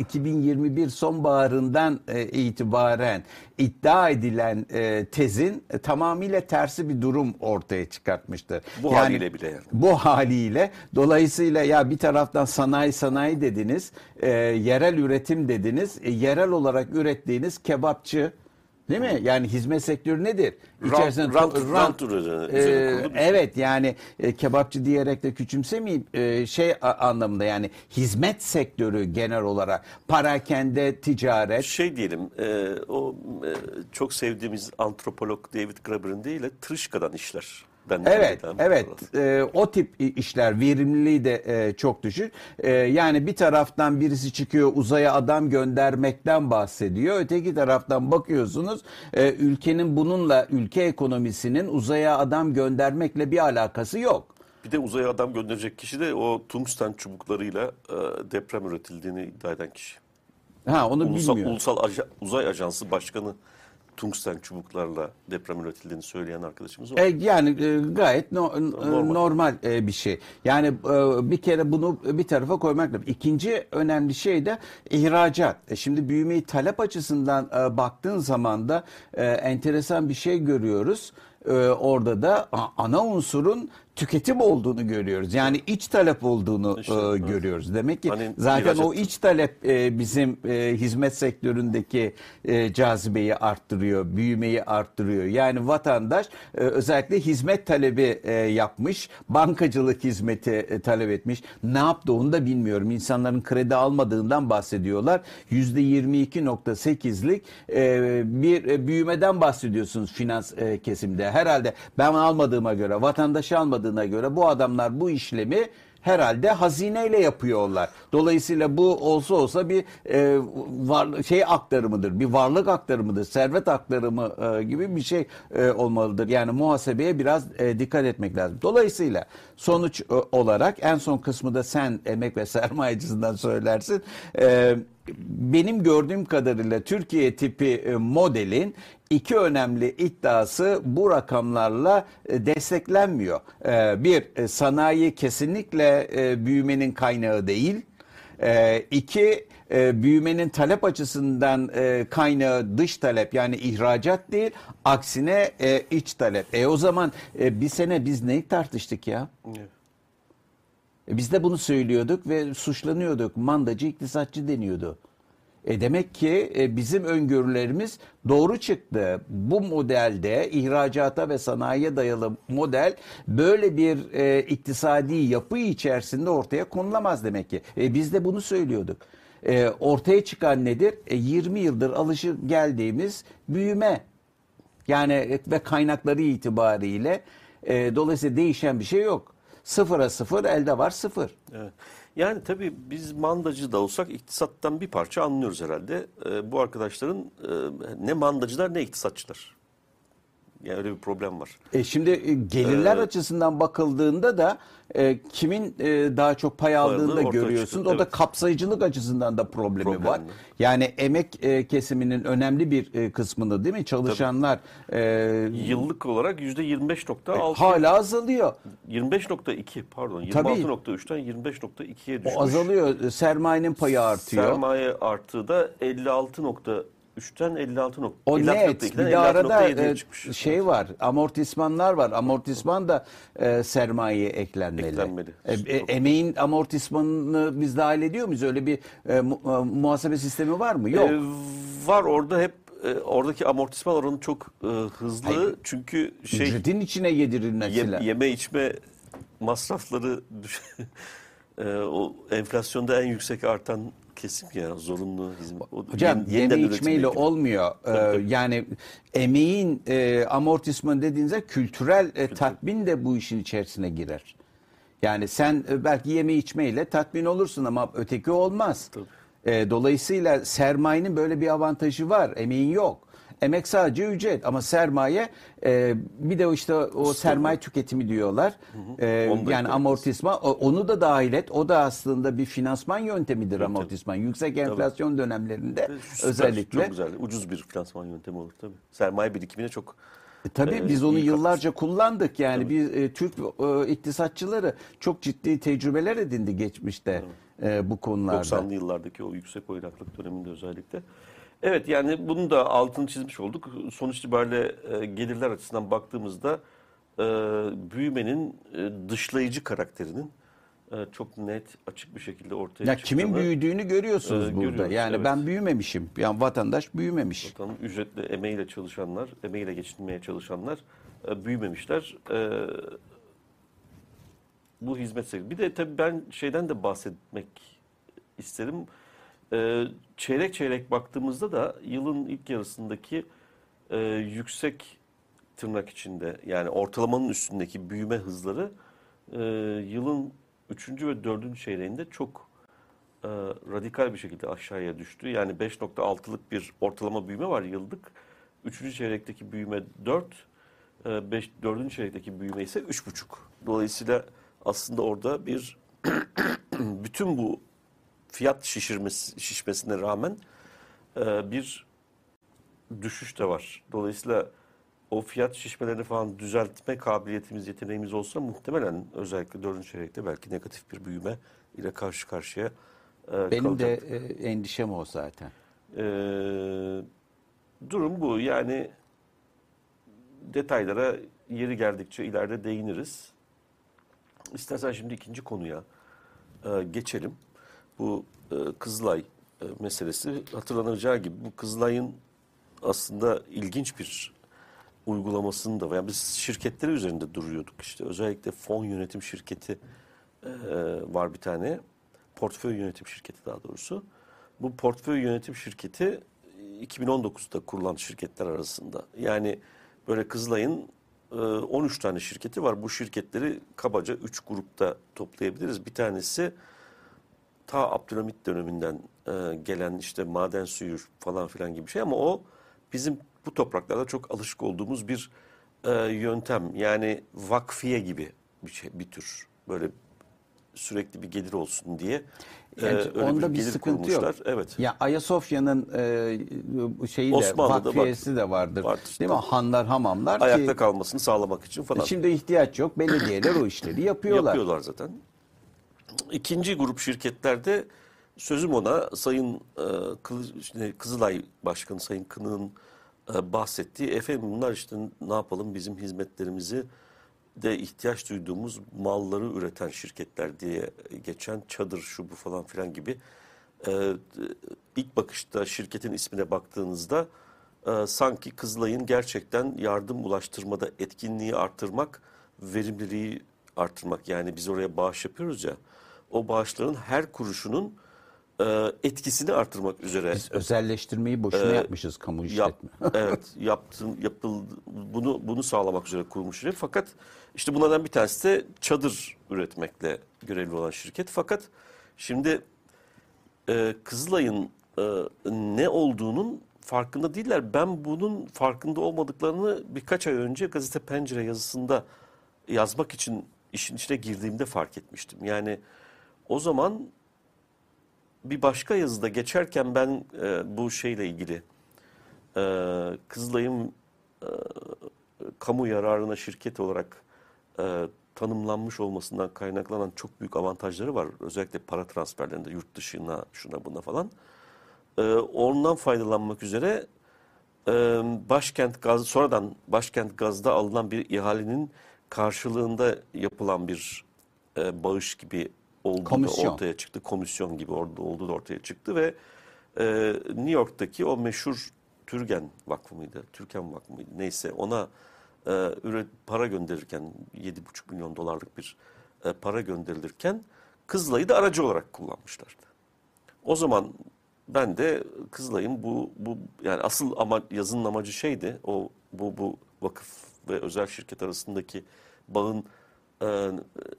2021 sonbaharından e, itibaren iddia edilen e, tezin e, tamamıyla tersi bir durum ortaya çıkartmıştır. Bu haliyle bile yani. Bu haliyle dolayısıyla ya bir taraftan sanayi sanayi dediniz, e, yerel üretim dediniz, e, yerel olarak ürettiğiniz kebapçı Değil mi? Yani hizmet sektörü nedir? Rant- rant- rant üzerine- e, şey. Evet yani e, kebapçı diyerek de küçümsemeyeyim e, şey anlamında yani hizmet sektörü genel olarak parakende ticaret Şey diyelim, e, o e, çok sevdiğimiz antropolog David Graeber'in değil de tırışkadan işler. Evet, evet. Ee, o tip işler verimliliği de e, çok düşük. Ee, yani bir taraftan birisi çıkıyor uzaya adam göndermekten bahsediyor. Öteki taraftan bakıyorsunuz e, ülkenin bununla ülke ekonomisinin uzaya adam göndermekle bir alakası yok. Bir de uzaya adam gönderecek kişi de o tungsten çubuklarıyla e, deprem üretildiğini iddia eden kişi. Ha onu Ulusal, bilmiyor. Ulusal Aja- Uzay Ajansı Başkanı tungsten çubuklarla deprem üretildiğini söyleyen arkadaşımız var. E, yani e, gayet no- e, Normal. normal, e, bir şey. Yani e, bir kere bunu bir tarafa koymak lazım. İkinci önemli şey de ihracat. E, şimdi büyümeyi talep açısından e, baktığın zaman da e, enteresan bir şey görüyoruz. E, orada da ana unsurun tüketim olduğunu görüyoruz. Yani iç talep olduğunu İşte, e, görüyoruz. Demek ki Hani zaten o iç talep e, bizim e, hizmet sektöründeki e, cazibeyi arttırıyor, büyümeyi arttırıyor. Yani vatandaş e, özellikle hizmet talebi e, yapmış, bankacılık hizmeti e, talep etmiş. Ne yaptı onu da bilmiyorum. İnsanların kredi almadığından bahsediyorlar. %22.8'lik e, bir e, büyümeden bahsediyorsunuz finans e, kesimde. Herhalde ben almadığıma göre, vatandaş almadığına göre bu adamlar bu işlemi herhalde hazineyle yapıyorlar. Dolayısıyla bu olsa olsa bir e, var, şey aktarımıdır, bir varlık aktarımıdır, servet aktarımı e, gibi bir şey e, olmalıdır. Yani muhasebeye biraz e, dikkat etmek lazım. Dolayısıyla sonuç e, olarak en son kısmı da sen emek ve sermayecisinden söylersin. E, benim gördüğüm kadarıyla Türkiye tipi e, modelin iki önemli iddiası bu rakamlarla e, desteklenmiyor. E, Bir, sanayi kesinlikle büyümenin kaynağı değil. İki, büyümenin talep açısından kaynağı dış talep yani ihracat değil, aksine iç talep. E o zaman bir sene biz neyi tartıştık ya? Evet. E, Biz de bunu söylüyorduk ve suçlanıyorduk. Mandacı iktisatçı deniyordu. E demek ki e, bizim öngörülerimiz doğru çıktı. Bu modelde ihracata ve sanayiye dayalı model böyle bir e, iktisadi yapı içerisinde ortaya konulamaz demek ki. E, biz de bunu söylüyorduk. E, ortaya çıkan nedir? E, 20 yıldır alışıp geldiğimiz büyüme. Yani e, ve kaynakları itibariyle e, dolayısıyla değişen bir şey yok. Sıfıra sıfır elde var sıfır. Evet. Yani tabii biz mandacı da olsak iktisattan bir parça anlıyoruz herhalde. Ee, bu arkadaşların e, ne mandacılar ne iktisatçılar. Yani öyle bir problem var. E şimdi e, gelirler Ee, açısından bakıldığında da e, kimin e, daha çok pay aldığını da görüyorsunuz. çıkıyor, O da evet. kapsayıcılık açısından da problemi Problemli. var. Yani emek e, kesiminin önemli bir e, kısmını değil mi? Çalışanlar e, Yıllık olarak yüzde 25.6. hala azalıyor. 25.2 pardon. Tabii. 26.3'ten 25.2'ye düşmüş. O azalıyor. Sermayenin payı artıyor. Sermaye artığı da 56.3'ten 56. O net. Bir de arada 56.7'ye e, şey var. Amortismanlar var. Amortisman da e, sermayeye eklenmeli. Eklenmeli. E, e, emeğin amortismanını biz dahil ediyor muyuz? Öyle bir e, mu- e, muhasebe sistemi var mı? Yok. Ee, var orada hep e, oradaki amortisman oranı çok e, hızlı. Hayır. Çünkü şey Ücretin içine yedirilmesi Ye- yeme içme masrafları Ee, o enflasyonda en yüksek artan kesim ya zorunlu hizmet. O Hocam yeni- yeme içmeyle üretime olmuyor. Ee, yani emeğin e, amortismanı dediğinizde kültürel e, tatmin de bu işin içerisine girer. Yani sen e, belki yeme içmeyle tatmin olursun ama öteki olmaz. Tabii. E, dolayısıyla sermayenin böyle bir avantajı var. Emeğin yok. Emek sadece ücret ama sermaye e, bir de işte o sermaye tüketimi diyorlar. E, Onu yani amortisman o- onu da dahil et. O da aslında bir finansman yöntemidir amortisman. Yüksek enflasyon dönemlerinde Süper, özellikle. Çok güzel. Ucuz bir finansman yöntemi olur tabii. Sermaye birikimine çok E, Tabii e, biz onu yıllarca kullandık. Yani biz e, Türk e, iktisatçıları çok ciddi tecrübeler edindi geçmişte e, bu konularda. 90'lı yıllardaki o yüksek oynaklık döneminde özellikle. Evet yani bunu da altını çizmiş olduk. Sonuç itibariyle e, gelirler açısından baktığımızda e, büyümenin e, dışlayıcı karakterinin e, çok net açık bir şekilde ortaya Ya çıktığını. kimin büyüdüğünü görüyorsunuz e, burada. Yani evet. ben büyümemişim. Yani vatandaş büyümemiş. Vatanın ücretle emeğiyle çalışanlar, emeğiyle geçinmeye çalışanlar e, büyümemişler. E, bu hizmet sektörü. Bir de tabii ben şeyden de bahsetmek isterim. E, çeyrek çeyrek baktığımızda da yılın ilk yarısındaki e, yüksek tırnak içinde yani ortalamanın üstündeki büyüme hızları e, yılın 3. ve 4. çeyreğinde çok e, radikal bir şekilde aşağıya düştü. Yani 5.6'lık bir ortalama büyüme var yıllık. 3. çeyrekteki büyüme 4, e, 5, 4. çeyrekteki büyüme ise 3.5. Dolayısıyla aslında orada bir bütün bu fiyat şişirmesi, şişmesine rağmen e, bir düşüş de var. Dolayısıyla o fiyat şişmelerini falan düzeltme kabiliyetimiz, yeteneğimiz olsa muhtemelen özellikle dördüncü çeyrekte belki negatif bir büyüme ile karşı karşıya e, Benim de kalacaktık. e, endişem o zaten. E, durum bu. Yani detaylara yeri geldikçe ileride değiniriz. İstersen şimdi ikinci konuya e, geçelim. Bu e, Kızılay e, meselesi hatırlanacağı gibi bu Kızılay'ın aslında ilginç bir uygulamasını da yani biz şirketleri üzerinde duruyorduk işte. Özellikle fon yönetim şirketi e, var bir tane. Portföy yönetim şirketi daha doğrusu. Bu portföy yönetim şirketi 2019'da kurulan şirketler arasında. Yani böyle Kızılay'ın e, 13 tane şirketi var. Bu şirketleri kabaca 3 grupta toplayabiliriz. Bir tanesi ta Abdülhamit döneminden e, gelen işte maden suyu falan filan gibi bir şey ama o bizim bu topraklarda çok alışık olduğumuz bir e, yöntem. Yani vakfiye gibi bir şey, bir tür böyle sürekli bir gelir olsun diye. e, Yani öyle onda bir gelir sıkıntı yok. kurmuşlar. Evet. Ya Ayasofya'nın e, şeyi de vakfiyesi de vardır. Vardır, Değil mi? Hanlar, hamamlar Ayakta ki kalmasını sağlamak için falan. şimdi ihtiyaç yok. Belediyeler o işleri yapıyorlar. Yapıyorlar zaten. İkinci grup şirketlerde sözüm ona Sayın e, Kızılay Başkanı Sayın Kınık'ın e, bahsettiği efendim bunlar işte ne yapalım bizim hizmetlerimizi de ihtiyaç duyduğumuz malları üreten şirketler diye geçen çadır şu bu falan filan gibi. E, ilk bakışta şirketin ismine baktığınızda e, sanki Kızılay'ın gerçekten yardım ulaştırmada etkinliği artırmak, verimliliği artırmak yani biz oraya bağış yapıyoruz ya o bağışların her kuruşunun e, etkisini artırmak üzere Biz özelleştirmeyi boşuna Ee, yapmışız kamu Yap, işletme. evet yaptın yapıldı bunu bunu sağlamak üzere kurulmuş şirket. Fakat işte bunlardan bir tanesi de çadır üretmekle görevli olan şirket. Fakat şimdi e, Kızılay'ın e, ne olduğunun farkında değiller. Ben bunun farkında olmadıklarını birkaç ay önce gazete Pencere yazısında yazmak için işin içine girdiğimde fark etmiştim. Yani o zaman bir başka yazıda geçerken ben e, bu şeyle ilgili e, Kızılay'ın e, kamu yararına şirket olarak e, tanımlanmış olmasından kaynaklanan çok büyük avantajları var. Özellikle para transferlerinde yurt dışına şuna buna falan. E, ondan faydalanmak üzere e, başkent gaz sonradan başkent gazda alınan bir ihalenin karşılığında yapılan bir e, bağış gibi olduğu da Komisyon. ortaya çıktı. Komisyon gibi orada olduğu da ortaya çıktı ve e, New York'taki o meşhur Türgen Vakfı mıydı? Türken Vakfı mıydı? Neyse ona e, üret, para gönderirken 7,5 milyon dolarlık bir e, para gönderilirken Kızılay'ı da aracı olarak kullanmışlardı. O zaman ben de Kızılay'ın bu bu yani asıl ama yazının amacı şeydi. O bu bu vakıf ve özel şirket arasındaki bağın e,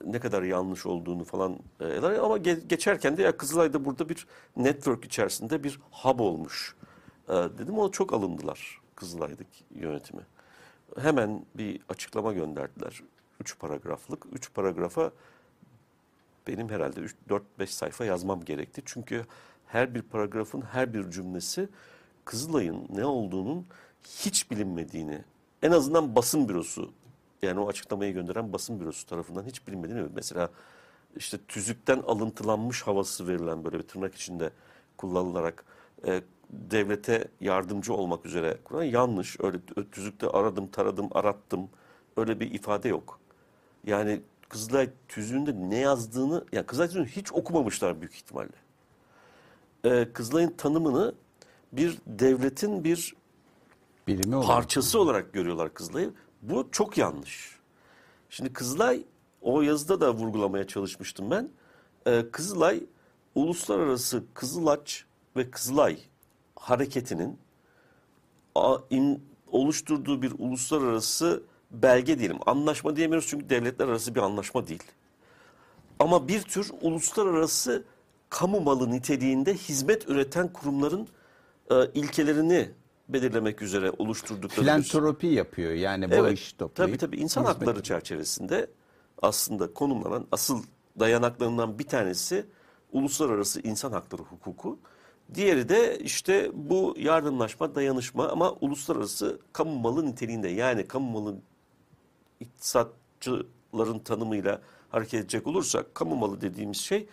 ne kadar yanlış olduğunu falan e, ama ge- geçerken de ya Kızılay'da burada bir network içerisinde bir hub olmuş. E, dedim o çok alındılar Kızılay'daki yönetimi. Hemen bir açıklama gönderdiler. Üç paragraflık. Üç paragrafa benim herhalde 4-5 sayfa yazmam gerekti. Çünkü her bir paragrafın her bir cümlesi Kızılay'ın ne olduğunun hiç bilinmediğini, en azından basın bürosu, yani o açıklamayı gönderen basın bürosu tarafından hiç bilinmediğini, mesela işte tüzükten alıntılanmış havası verilen böyle bir tırnak içinde kullanılarak e, devlete yardımcı olmak üzere kuran yanlış. Öyle tüzükte aradım, taradım, arattım. Öyle bir ifade yok. Yani Kızılay tüzüğünde ne yazdığını, yani Kızılay tüzüğünü hiç okumamışlar büyük ihtimalle. Ee, Kızılay'ın tanımını bir devletin bir Birimi olarak. parçası olarak görüyorlar Kızılay'ı. Bu çok yanlış. Şimdi Kızılay, o yazıda da vurgulamaya çalışmıştım ben. Ee, Kızılay, uluslararası Kızılaç ve Kızılay hareketinin a- im- oluşturduğu bir uluslararası belge diyelim. Anlaşma diyemiyoruz çünkü devletler arası bir anlaşma değil. Ama bir tür uluslararası kamu malı niteliğinde hizmet üreten kurumların e, ilkelerini belirlemek üzere oluşturdukları Filantropi yapıyor yani Evet, bağış toplayıp. Tabii tabii insan hakları çerçevesinde aslında konumlanan asıl dayanaklarından bir tanesi uluslararası insan hakları hukuku. Diğeri de işte bu yardımlaşma, dayanışma ama uluslararası kamu malı niteliğinde yani kamu malı iktisatçıların tanımıyla hareket edecek olursak kamu malı dediğimiz şey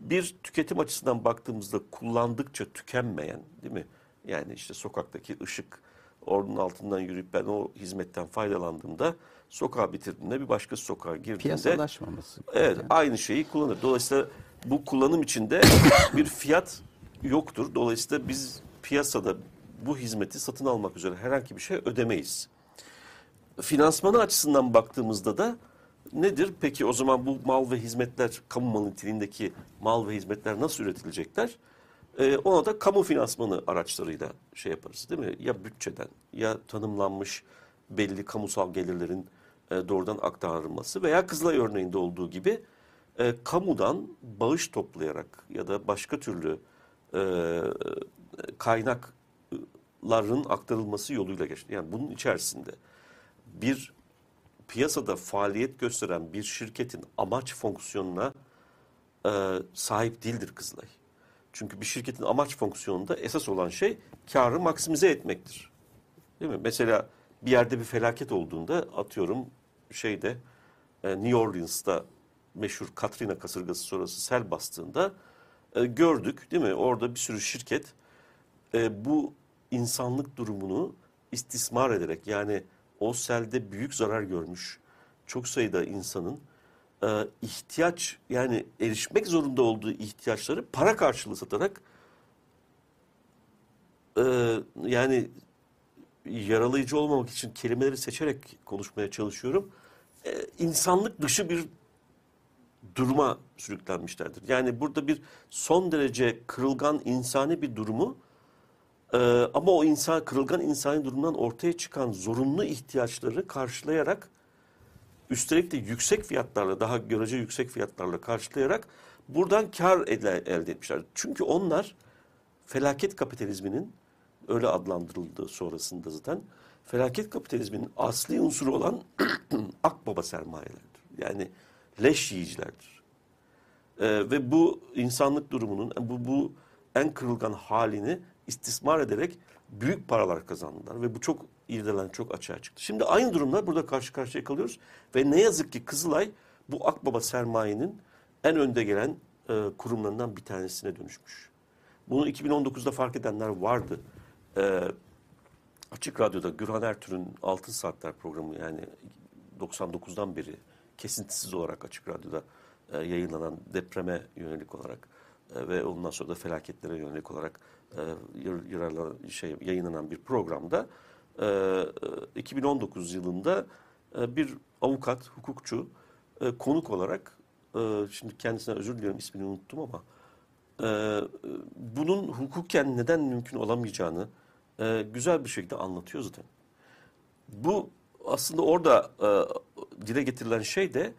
bir tüketim açısından baktığımızda kullandıkça tükenmeyen değil mi? Yani işte sokaktaki ışık onun altından yürüyüp ben o hizmetten faydalandığımda sokağa bitirdiğimde bir başka sokağa girdiğinde Piyasalaşmaması. Evet, aynı şeyi kullanır. Dolayısıyla bu kullanım içinde bir fiyat yoktur. Dolayısıyla biz piyasada bu hizmeti satın almak üzere herhangi bir şey ödemeyiz. Finansmanı açısından baktığımızda da nedir? Peki o zaman bu mal ve hizmetler, kamu malı niteliğindeki mal ve hizmetler nasıl üretilecekler? Ee, ona da kamu finansmanı araçlarıyla şey yaparız değil mi? Ya bütçeden ya tanımlanmış belli kamusal gelirlerin e, doğrudan aktarılması veya Kızılay örneğinde olduğu gibi e, kamudan bağış toplayarak ya da başka türlü e, kaynakların aktarılması yoluyla geçti. Yani bunun içerisinde bir piyasada faaliyet gösteren bir şirketin amaç fonksiyonuna e, sahip değildir Kızılay. Çünkü bir şirketin amaç fonksiyonunda esas olan şey karı maksimize etmektir. Değil mi? Mesela bir yerde bir felaket olduğunda atıyorum şeyde e, New Orleans'ta meşhur Katrina kasırgası sonrası sel bastığında e, gördük değil mi? Orada bir sürü şirket e, bu insanlık durumunu istismar ederek yani o selde büyük zarar görmüş çok sayıda insanın e, ihtiyaç yani erişmek zorunda olduğu ihtiyaçları para karşılığı satarak e, yani yaralayıcı olmamak için kelimeleri seçerek konuşmaya çalışıyorum. E, insanlık dışı bir duruma sürüklenmişlerdir. Yani burada bir son derece kırılgan insani bir durumu e, ama o insan kırılgan insani durumdan ortaya çıkan zorunlu ihtiyaçları karşılayarak üstelik de yüksek fiyatlarla daha görece yüksek fiyatlarla karşılayarak buradan kar elde, etmişler. Çünkü onlar felaket kapitalizminin öyle adlandırıldığı sonrasında zaten felaket kapitalizminin asli unsuru olan akbaba sermayelerdir. Yani leş yiyicilerdir. Ee, ve bu insanlık durumunun bu, bu en kırılgan halini istismar ederek büyük paralar kazandılar ve bu çok irdelen çok açığa çıktı. Şimdi aynı durumlar burada karşı karşıya kalıyoruz ve ne yazık ki Kızılay bu akbaba sermayenin en önde gelen e, kurumlarından bir tanesine dönüşmüş. Bunu 2019'da fark edenler vardı. E, Açık Radyo'da Gürhan Ertürk'ün Altın Saatler programı yani 99'dan beri kesintisiz olarak Açık Radyo'da e, yayınlanan depreme yönelik olarak e, ve ondan sonra da felaketlere yönelik olarak e, yar- yararlanan şey yayınlanan bir programda 2019 yılında e, bir avukat, hukukçu e, konuk olarak e, şimdi kendisine özür diliyorum ismini unuttum ama e, bunun hukuken neden mümkün olamayacağını e, güzel bir şekilde anlatıyor zaten. Bu aslında orada e, dile getirilen şey de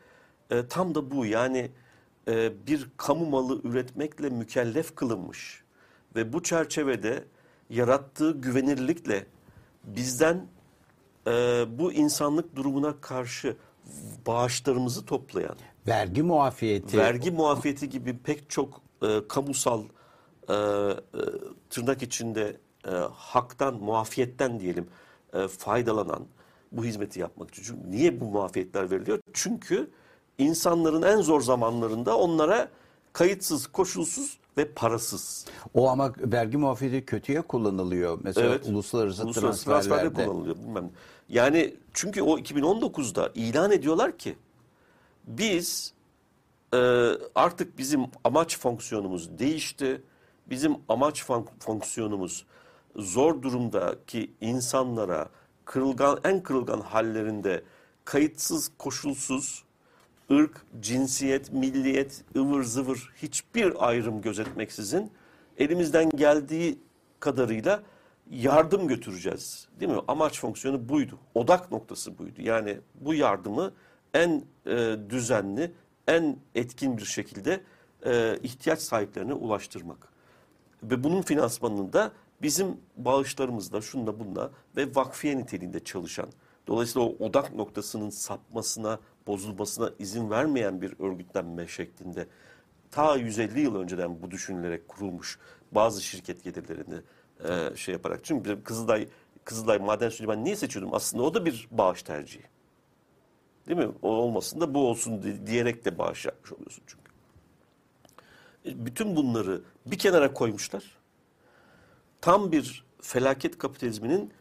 e, tam da bu. Yani e, bir kamu malı üretmekle mükellef kılınmış ve bu çerçevede yarattığı güvenirlikle bizden e, bu insanlık durumuna karşı bağışlarımızı toplayan, Vergi muafiyeti. vergi muafiyeti gibi pek çok e, kamusal e, e, tırnak içinde e, haktan, muafiyetten diyelim e, faydalanan bu hizmeti yapmak için. Çünkü niye bu muafiyetler veriliyor? Çünkü insanların en zor zamanlarında onlara kayıtsız, koşulsuz ve parasız. O ama vergi muafiyeti kötüye kullanılıyor. Mesela Evet. uluslararası, Uluslararası transferlerde. transferde kullanılıyor. Bilmem. Yani çünkü o 2019'da ilan ediyorlar ki biz e, artık bizim amaç fonksiyonumuz değişti. Bizim amaç fon- fonksiyonumuz zor durumdaki insanlara kırılgan en kırılgan hallerinde kayıtsız, koşulsuz ırk, cinsiyet, milliyet, ıvır zıvır hiçbir ayrım gözetmeksizin elimizden geldiği kadarıyla yardım götüreceğiz. Değil mi? Amaç fonksiyonu buydu. Odak noktası buydu. Yani bu yardımı en e, düzenli, en etkin bir şekilde e, ihtiyaç sahiplerine ulaştırmak. Ve bunun finansmanını da bizim bağışlarımızla, şunla bunla ve vakfiye niteliğinde çalışan, dolayısıyla o odak noktasının sapmasına, bozulmasına izin vermeyen bir örgütlenme şeklinde ta 150 yıl önceden bu düşünülerek kurulmuş bazı şirket gelirlerini e, şey yaparak. Çünkü Kızılay, Kızılay Maden Suyu ben niye seçiyordum? Aslında o da bir bağış tercihi. Değil mi? O olmasın da bu olsun di- diyerek de bağış yapmış oluyorsun çünkü. E, Bütün bunları bir kenara koymuşlar. Tam bir felaket kapitalizminin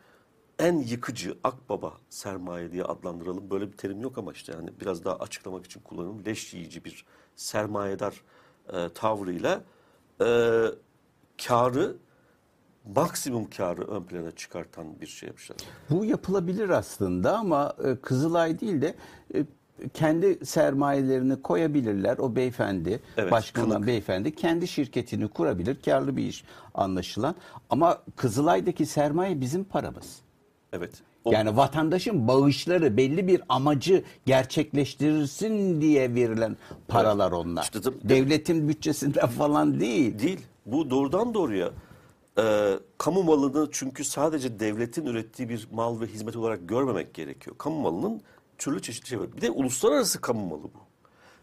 en yıkıcı akbaba sermaye diye adlandıralım. Böyle bir terim yok ama işte yani biraz daha açıklamak için kullanıyorum. Leş yiyici bir sermayedar e, tavrıyla e, karı maksimum karı ön plana çıkartan bir şey yapmışlar. Bu yapılabilir aslında ama e, Kızılay değil de e, kendi sermayelerini koyabilirler. O beyefendi, Evet, kılık. beyefendi kendi şirketini kurabilir. Karlı bir iş anlaşılan. Ama Kızılay'daki sermaye bizim paramız. Evet. O- Yani vatandaşın bağışları belli bir amacı gerçekleştirirsin diye verilen paralar onlar. İşte tabii- Devletin bütçesinden falan değil. Değil. Bu doğrudan doğruya e, kamu malını çünkü sadece devletin ürettiği bir mal ve hizmet olarak görmemek gerekiyor. Kamu malının türlü çeşitli şey var. Bir de uluslararası kamu malı bu.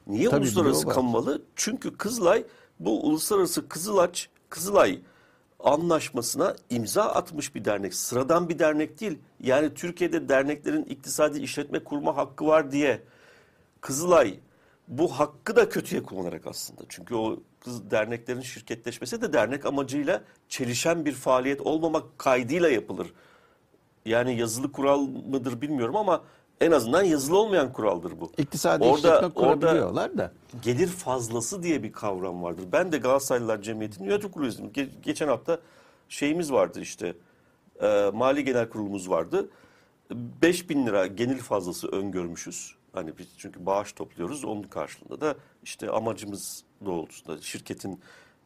Niye Tabii, uluslararası kamu malı? Çünkü Kızılay bu uluslararası Kızılaç, Kızılay anlaşmasına imza atmış bir dernek. Sıradan bir dernek değil. Yani Türkiye'de derneklerin iktisadi işletme kurma hakkı var diye Kızılay bu hakkı da kötüye kullanarak aslında. Çünkü o kız derneklerin şirketleşmesi de dernek amacıyla çelişen bir faaliyet olmamak kaydıyla yapılır. Yani yazılı kural mıdır bilmiyorum ama en azından yazılı olmayan kuraldır bu. İktisadi Orada- işletme orada- kurabiliyorlar da. gelir fazlası diye bir kavram vardır. Ben de Galatasaraylılar Cemiyeti'nin yönetim kurulu. Ge- geçen hafta şeyimiz vardı işte. E, Mali Genel Kurulumuz vardı. 5000 lira gelir fazlası öngörmüşüz. Hani biz çünkü bağış topluyoruz. Onun karşılığında da işte amacımız doğrultusunda şirketin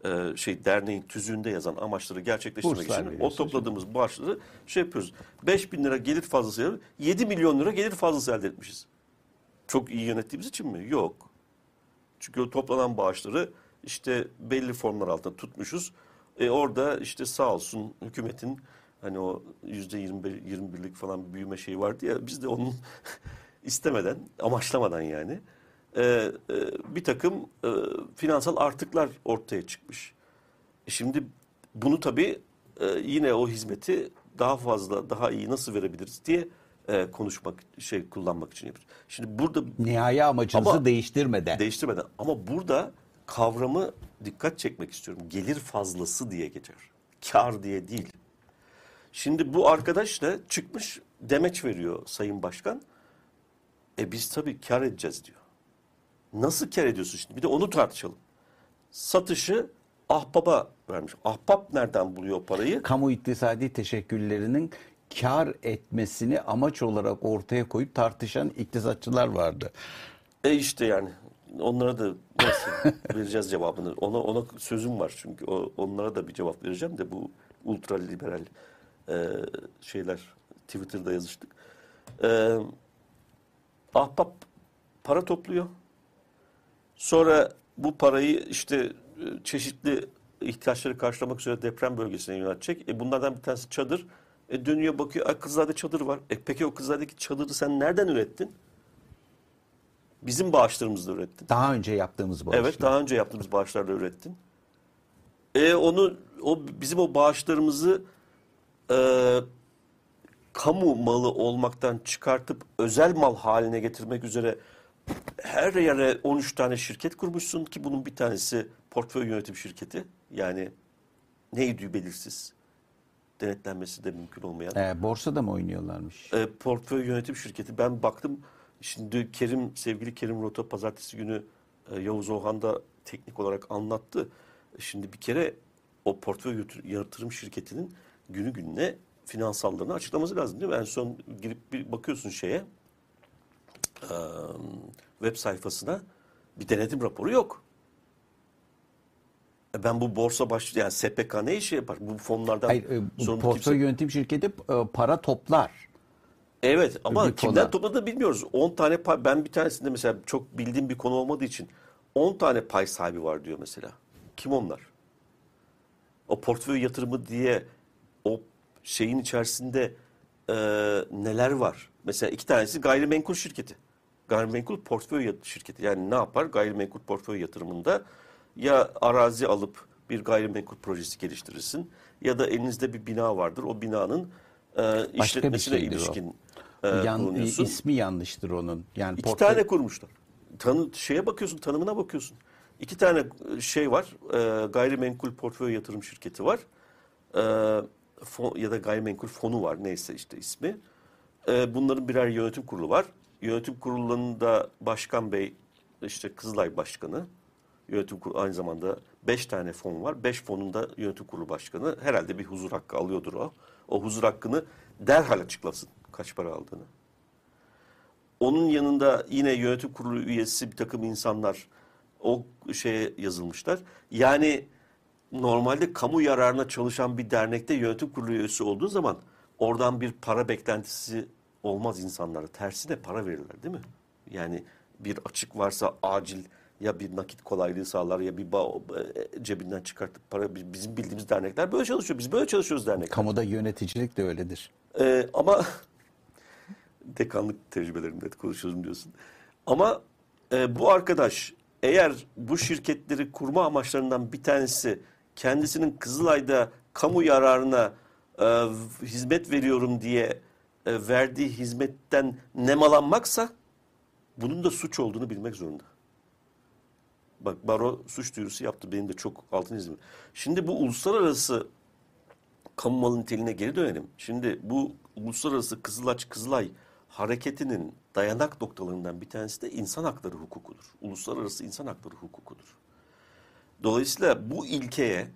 e, şey derneğin tüzüğünde yazan amaçları gerçekleştirmek Burslar için o topladığımız bağışları şey yapıyoruz. 5000 lira gelir fazlası 7 milyon lira gelir fazlası elde etmişiz. Çok iyi yönettiğimiz için mi? Yok. Çünkü o toplanan bağışları işte belli formlar altında tutmuşuz. E orada işte sağ olsun hükümetin hani o yüzde 21'lik falan bir büyüme şeyi vardı ya biz de onun istemeden, amaçlamadan yani e, e, bir takım e, finansal artıklar ortaya çıkmış. E şimdi bunu tabii e, yine o hizmeti daha fazla, daha iyi nasıl verebiliriz diye e, konuşmak, şey kullanmak için yapıyoruz. Şimdi burada Nihai amacınızı Ama- değiştirmeden. değiştirmeden ama burada kavramı dikkat çekmek istiyorum. Gelir fazlası diye geçer. Kar diye değil. Şimdi bu arkadaş da çıkmış demeç veriyor Sayın Başkan. E biz tabii kar edeceğiz diyor. Nasıl kar ediyorsun şimdi? Bir de onu tartışalım. Satışı ahbaba vermiş. Ahbap nereden buluyor parayı? kamu iktisadi teşekküllerinin kar etmesini amaç olarak ortaya koyup tartışan iktisatçılar vardı. E işte yani onlara da nasıl vereceğiz cevabını. Ona ona sözüm var çünkü o, onlara da bir cevap vereceğim de bu ultra liberal e, şeyler Twitter'da yazıştık. E, ahbap para topluyor. Sonra bu parayı işte e, çeşitli ihtiyaçları karşılamak üzere deprem bölgesine yöneltecek. E bunlardan bir tanesi çadır. E dönüyor bakıyor "Ay, Kızılay'da çadır var. E peki o Kızılay'daki çadırı sen nereden ürettin? Bizim bağışlarımızla ürettin. Daha önce yaptığımız bu Evet daha önce yaptığımız bağışlarla ürettin. E onu o bizim o bağışlarımızı e, kamu malı olmaktan çıkartıp özel mal haline getirmek üzere her yere 13 tane şirket kurmuşsun ki bunun bir tanesi portföy yönetim şirketi. Yani neydi belirsiz. Denetlenmesi de mümkün olmayan. Ee, borsada mı oynuyorlarmış? E, portföy yönetim şirketi. Ben baktım şimdi Kerim sevgili Kerim Rota pazartesi günü e, Yavuz Oğan da teknik olarak anlattı. E, Şimdi bir kere o portföy yatırım şirketinin günü gününe finansallarını açıklaması lazım değil mi? En son girip bir bakıyorsun şeye e, web sayfasına bir denetim raporu yok. E Ben bu borsa baş yani SPK ne işe yapar? Bu fonlardan Hayır, e, bu sorumlu portföy kimse- yönetim şirketi e, para toplar. Evet ama Bir kimden fona. topladığını bilmiyoruz. 10 tane pay, ben bir tanesinde mesela çok bildiğim bir konu olmadığı için 10 tane pay sahibi var diyor mesela. Kim onlar? O portföy yatırımı diye o şeyin içerisinde e, neler var? Mesela iki tanesi gayrimenkul şirketi. Gayrimenkul portföy şirketi. Yani ne yapar? Gayrimenkul portföy yatırımında ya arazi alıp bir gayrimenkul projesi geliştirirsin ya da elinizde bir bina vardır. O binanın e, işletmesine şeydir o. ilişkin e, Yan, bulunuyorsun. ismi yanlıştır onun. Yani İki portföy- tane kurmuşlar. Tanı, şeye bakıyorsun, tanımına bakıyorsun. İki tane e, şey var. E, gayrimenkul portföy yatırım şirketi var. E, fon, ya da gayrimenkul fonu var. Neyse işte ismi. E, bunların birer yönetim kurulu var. Yönetim kurullarında başkan bey işte Kızılay başkanı. Yönetim kurulu aynı zamanda beş tane fon var. Beş fonun da yönetim kurulu başkanı. Herhalde bir huzur hakkı alıyordur o. O huzur hakkını derhal açıklasın kaç para aldığını. Onun yanında yine yönetim kurulu üyesi bir takım insanlar o şeye yazılmışlar. Yani normalde kamu yararına çalışan bir dernekte yönetim kurulu üyesi olduğu zaman oradan bir para beklentisi olmaz insanlara. Tersine para verirler değil mi? Yani bir açık varsa acil ya bir nakit kolaylığı sağlar ya bir ba- e, cebinden çıkartıp para bizim bildiğimiz dernekler böyle çalışıyor. Biz böyle çalışıyoruz dernekler. Kamuda yöneticilik de öyledir. Ee, ama dekanlık tecrübelerinde konuşuyorum diyorsun. Ama e, bu arkadaş eğer bu şirketleri kurma amaçlarından bir tanesi kendisinin Kızılay'da kamu yararına e, hizmet veriyorum diye e, verdiği hizmetten nemalanmaksa bunun da suç olduğunu bilmek zorunda. Bak baro suç duyurusu yaptı. Benim de çok altın izim. Şimdi bu uluslararası kamu malı niteliğine geri dönelim. Şimdi bu uluslararası Kızılaç Kızılay hareketinin dayanak noktalarından bir tanesi de insan hakları hukukudur. Uluslararası insan hakları hukukudur. Dolayısıyla bu ilkeye,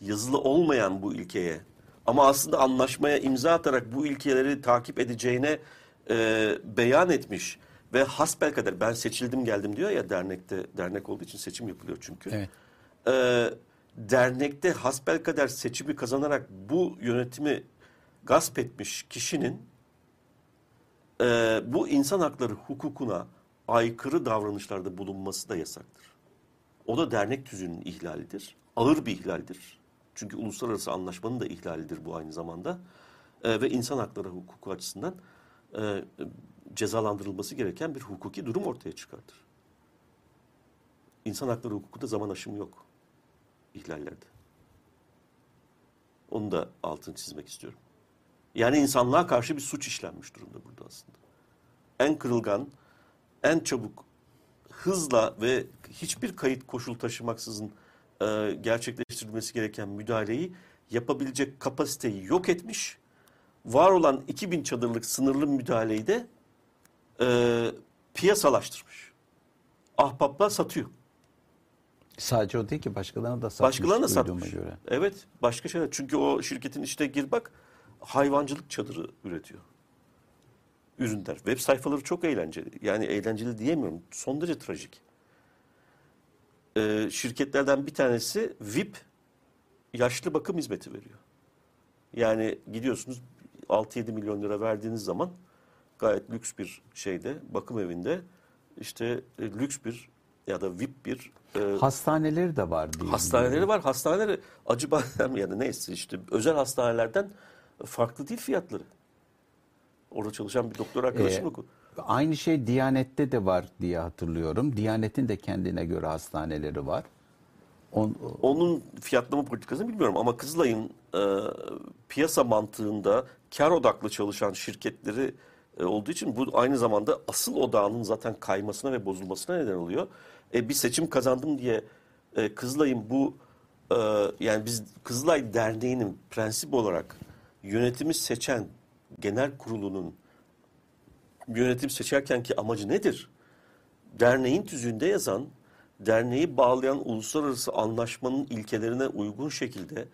yazılı olmayan bu ilkeye ama aslında anlaşmaya imza atarak bu ilkeleri takip edeceğine e, beyan etmiş ve hasbelkader ben seçildim geldim diyor ya dernekte dernek olduğu için seçim yapılıyor çünkü. Evet. Ee, dernekte hasbelkader seçimi kazanarak bu yönetimi gasp etmiş kişinin e, bu insan hakları hukukuna aykırı davranışlarda bulunması da yasaktır. O da dernek tüzüğünün ihlalidir. Ağır bir ihlaldir. Çünkü uluslararası anlaşmanın da ihlalidir bu aynı zamanda. E, ve insan hakları hukuku açısından e, cezalandırılması gereken bir hukuki durum ortaya çıkartır. İnsan hakları hukukunda zaman aşımı yok ihlallerde. Onu da altını çizmek istiyorum. Yani insanlığa karşı bir suç işlenmiş durumda burada aslında. En kırılgan, en çabuk, hızla ve hiçbir kayıt koşul taşımaksızın e, gerçekleştirilmesi gereken müdahaleyi yapabilecek kapasiteyi yok etmiş. Var olan 2000 çadırlık sınırlı müdahaleyi de e, piyasalaştırmış. Ahbaplar satıyor. Sadece o değil ki başkalarına da satmış. Başkalarına da satmış. Göre. Evet, başka şeyler. Çünkü o şirketin işte gir bak hayvancılık çadırı üretiyor. Ürünler. Web sayfaları çok eğlenceli. Yani eğlenceli diyemiyorum. Son derece trajik. Ee, şirketlerden bir tanesi VIP yaşlı bakım hizmeti veriyor. Yani gidiyorsunuz 6-7 milyon lira verdiğiniz zaman gayet lüks bir şeyde bakım evinde işte e, lüks bir ya da VIP bir e, Hastaneleri de var diye. Hastaneleri var. Hastaneleri acı badem yani neyse işte özel hastanelerden farklı değil fiyatları. Orada çalışan bir doktor arkadaşım Ee. Aynı şey Diyanet'te de var diye hatırlıyorum. Diyanet'in de kendine göre hastaneleri var. On, Onun fiyatlama politikasını bilmiyorum ama Kızılay'ın e, piyasa mantığında kar odaklı çalışan şirketleri e, olduğu için bu aynı zamanda asıl odağının zaten kaymasına ve bozulmasına neden oluyor. E, bir seçim kazandım diye e, Kızılay'ın bu e, yani biz Kızılay Derneği'nin prensip olarak yönetimi seçen genel kurulunun yönetim seçerkenki amacı nedir? derneğin tüzüğünde yazan, derneği bağlayan uluslararası anlaşmanın ilkelerine uygun şekilde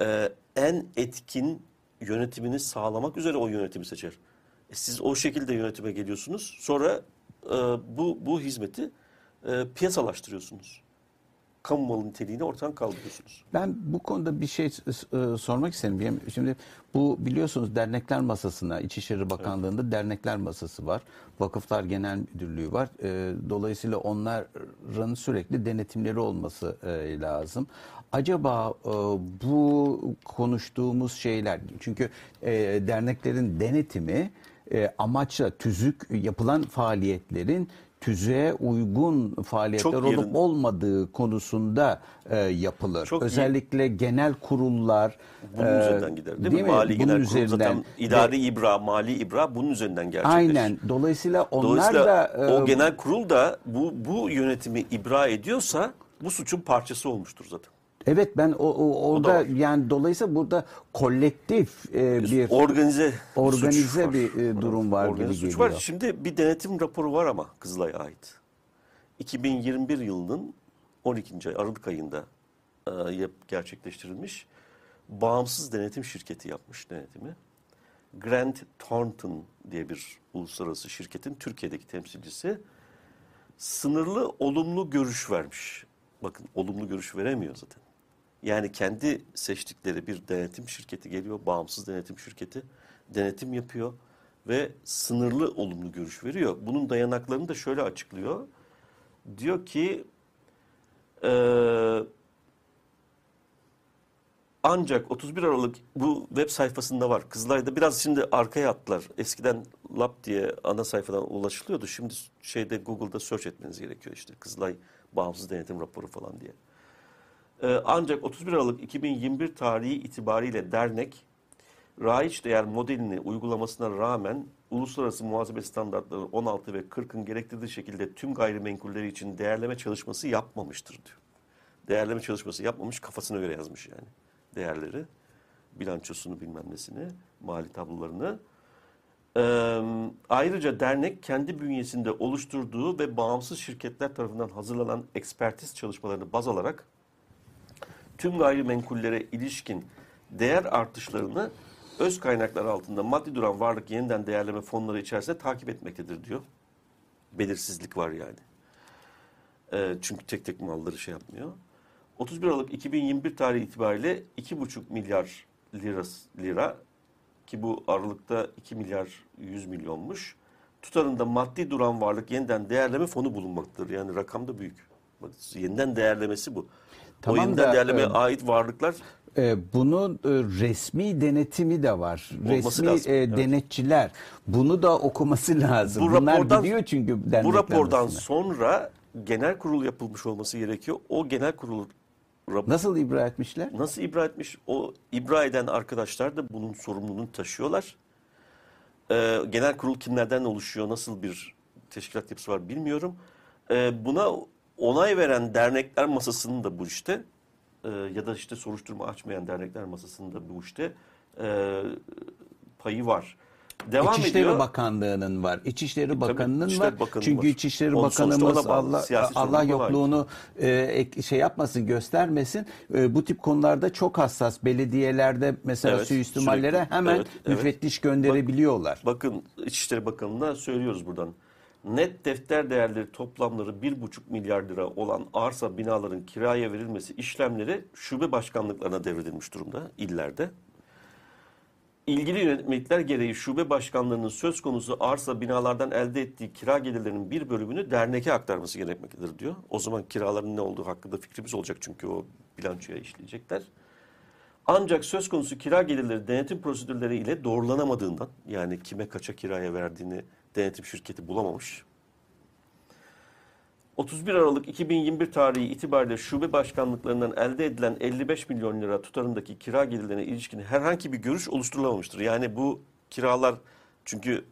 e, en etkin yönetimini sağlamak üzere o yönetimi seçer. E, siz o şekilde yönetime geliyorsunuz. Sonra e, bu bu hizmeti e, piyasalaştırıyorsunuz. Kamu malı niteliğini ortadan kaldırıyorsunuz. Ben bu konuda bir şey e, sormak isterim. Şimdi bu biliyorsunuz dernekler masasına İçişleri Bakanlığı'nda dernekler masası var. Vakıflar Genel Müdürlüğü var. E, Dolayısıyla onların sürekli denetimleri olması e, lazım. Acaba e, bu konuştuğumuz şeyler çünkü e, derneklerin denetimi e, amaçla tüzük yapılan faaliyetlerin tüzüğe uygun faaliyetler Çok olup yerin- olmadığı konusunda e, yapılır. Çok iyi- Özellikle genel kurullar Bunun e, üzerinden gider değil, mi? Mali Bunun Genel üzerinden zaten Ve- idari ibra, mali ibra bunun üzerinden gerçekleşir. Aynen. Dolayısıyla onlar Dolayısıyla da e, o genel kurul da bu bu yönetimi ibra ediyorsa bu suçun parçası olmuştur zaten. Evet ben o, o orada var. yani dolayısıyla burada kolektif e, bir organize organize var. bir, e, durum var Organize gibi suç var. geliyor. Şimdi bir denetim raporu var ama Kızılay'a ait. 2021 yılının 12. ay Aralık ayında e, yap- gerçekleştirilmiş bağımsız denetim şirketi yapmış denetimi. Grant Thornton diye bir uluslararası şirketin Türkiye'deki temsilcisi sınırlı olumlu görüş vermiş. Bakın olumlu görüş veremiyor zaten. Yani kendi seçtikleri bir denetim şirketi geliyor, bağımsız denetim şirketi denetim yapıyor ve sınırlı olumlu görüş veriyor. Bunun dayanaklarını da şöyle açıklıyor. Diyor ki eee, ancak 31 Aralık bu web sayfasında var. Kızılay'da biraz şimdi arkaya attılar. Eskiden lap diye ana sayfadan ulaşılıyordu. Şimdi şeyde Google'da search etmeniz gerekiyor işte. Kızılay bağımsız denetim raporu falan diye. Ee, ancak 31 Aralık 2021 tarihi itibariyle dernek raiç değer modelini uygulamasına rağmen uluslararası muhasebe standartları 16 ve 40'ın gerektirdiği şekilde tüm gayrimenkulleri için değerleme çalışması yapmamıştır diyor. Değerleme çalışması yapmamış kafasına göre yazmış yani değerleri. Bilançosunu bilmem nesini, mali tablolarını. Ee, ayrıca dernek kendi bünyesinde oluşturduğu ve bağımsız şirketler tarafından hazırlanan ekspertiz çalışmalarını baz alarak tüm gayrimenkullere ilişkin değer artışlarını öz kaynaklar altında maddi duran varlık yeniden değerleme fonları içerisinde takip etmektedir diyor. Belirsizlik var yani. Ee, çünkü tek tek malları şey yapmıyor. 31 Aralık 2021 tarihi itibariyle 2,5 milyar lira, lira ki bu Aralık'ta 2 milyar 100 milyonmuş. Tutarında maddi duran varlık yeniden değerleme fonu bulunmaktadır. Yani rakam da büyük. Bak, yeniden değerlemesi bu. Tamam o yeniden da, değerlemeye e, ait varlıklar E, bunun e, resmi denetimi de var. Olması resmi lazım, e, evet. denetçiler bunu da okuması lazım. Bu Bunlar rapordan- gidiyor çünkü bu rapordan arasında. sonra genel kurul yapılmış olması gerekiyor. O genel kurul rap- Nasıl ibra etmişler? Nasıl ibra etmiş? O ibra eden arkadaşlar da bunun sorumluluğunu taşıyorlar. Ee, genel kurul kimlerden oluşuyor, nasıl bir teşkilat yapısı var bilmiyorum. Ee, buna onay veren dernekler masasının da bu işte e, ya da işte soruşturma açmayan dernekler masasının da bu işte e, payı var. Devam İçişleri ediyor. Bakanlığı'nın var. İçişleri Tabii, Bakanı'nın İçişleri var. Bakanı'nın Çünkü var. İçişleri Onun Bakanımız Allah Allah yokluğunu e, şey yapmasın, göstermesin. E, bu tip konularda çok hassas. Belediyelerde mesela Evet, suistimallere hemen Evet, evet. müfettiş gönderebiliyorlar. Bakın İçişleri Bakanı'na söylüyoruz buradan. Net defter değerleri toplamları 1,5 milyar lira olan arsa binaların kiraya verilmesi işlemleri şube başkanlıklarına devredilmiş durumda illerde. İlgili yönetmelikler gereği şube başkanlarının söz konusu arsa binalardan elde ettiği kira gelirlerinin bir bölümünü derneke aktarması gerekmektedir diyor. O zaman kiraların ne olduğu hakkında fikrimiz olacak çünkü o bilançoya işleyecekler. Ancak söz konusu kira gelirleri denetim prosedürleri ile doğrulanamadığından yani kime kaça kiraya verdiğini denetim şirketi bulamamış. 31 Aralık 2021 tarihi itibariyle şube başkanlıklarından elde edilen 55 milyon lira tutarındaki kira gelirlerine ilişkin herhangi bir görüş oluşturulamamıştır. Yani bu kiralar çünkü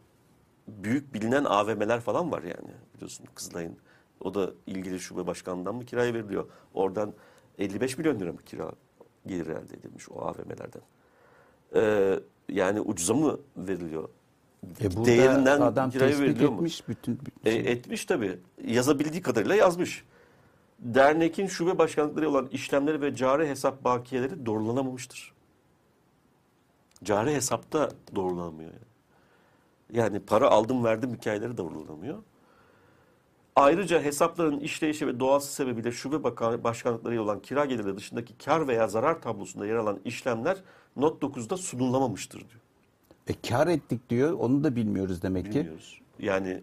büyük bilinen AVM'ler falan var yani biliyorsun Kızılay'ın. O da ilgili şube başkanlığından mı kiraya veriliyor? Oradan 55 milyon lira mı kira gelir elde edilmiş o AVM'lerden? Ee, yani ucuza mı veriliyor? E burada Değerinden adam kiraya veriliyor mu? etmiş bütün, bütün E, şey. etmiş tabii. Yazabildiği kadarıyla yazmış. Dernekin şube başkanlıkları olan işlemleri ve cari hesap bakiyeleri doğrulanamamıştır. Cari hesapta doğrulanamıyor. Yani. yani para aldım verdim hikayeleri doğrulanamıyor. Ayrıca hesapların işleyişi ve doğası sebebiyle şube başkanlıkları olan kira geliri dışındaki kar veya zarar tablosunda yer alan işlemler not 9'da sunulamamıştır diyor. E, kar ettik diyor. Onu da bilmiyoruz demek ki. Bilmiyoruz. Yani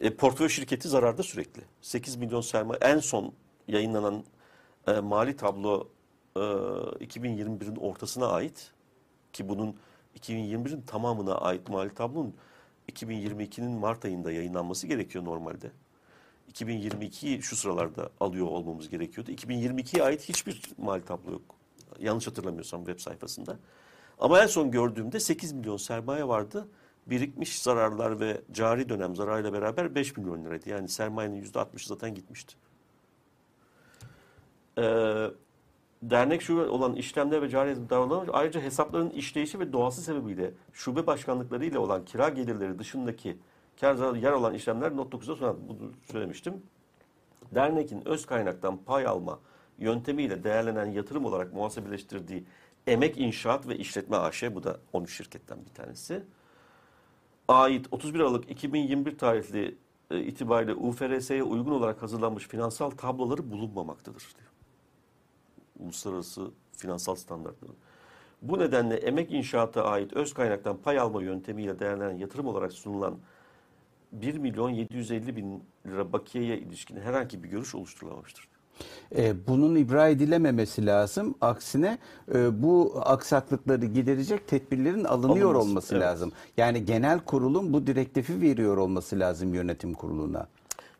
e, portföy şirketi zararda sürekli. 8 milyon sermaye en son yayınlanan e, mali tablo e, 2021'in ortasına ait ki bunun 2021'in tamamına ait mali tablonun 2022'nin Mart ayında yayınlanması gerekiyor normalde. 2022'yi şu sıralarda alıyor olmamız gerekiyordu. 2022'ye ait hiçbir mali tablo yok. Yanlış hatırlamıyorsam web sayfasında. Ama en son gördüğümde 8 milyon sermaye vardı. Birikmiş zararlar ve cari dönem zararıyla beraber 5 milyon liraydı. Yani sermayenin %60'ı zaten gitmişti. Ee, dernek şube olan işlemler ve cari davranışlar ayrıca hesapların işleyişi ve doğası sebebiyle şube başkanlıkları ile olan kira gelirleri dışındaki kar zararı yer olan işlemler not 9'da sonra bunu söylemiştim. Dernekin öz kaynaktan pay alma yöntemiyle değerlenen yatırım olarak muhasebeleştirdiği Emek İnşaat ve İşletme AŞ bu da 13 şirketten bir tanesi. Ait 31 Aralık 2021 tarihli e, itibariyle UFRS'ye uygun olarak hazırlanmış finansal tabloları bulunmamaktadır diyor. Uluslararası finansal standartları. Bu nedenle emek inşaata ait öz kaynaktan pay alma yöntemiyle değerlenen yatırım olarak sunulan 1 milyon 750 bin lira bakiyeye ilişkin herhangi bir görüş oluşturulamamıştır. E, bunun ibra edilememesi lazım. Aksine e, bu aksaklıkları giderecek tedbirlerin alınıyor Alınması, olması evet. lazım. Yani genel kurulun bu direktifi veriyor olması lazım yönetim kuruluna.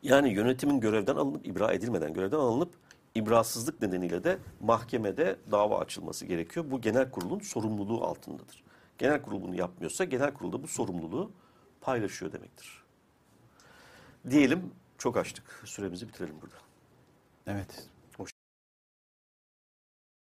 Yani yönetimin görevden alınıp ibra edilmeden görevden alınıp ibrasızlık nedeniyle de mahkemede dava açılması gerekiyor. Bu genel kurulun sorumluluğu altındadır. Genel kurul bunu yapmıyorsa genel kurulda bu sorumluluğu paylaşıyor demektir. Diyelim çok açtık. Süremizi bitirelim burada. Evet.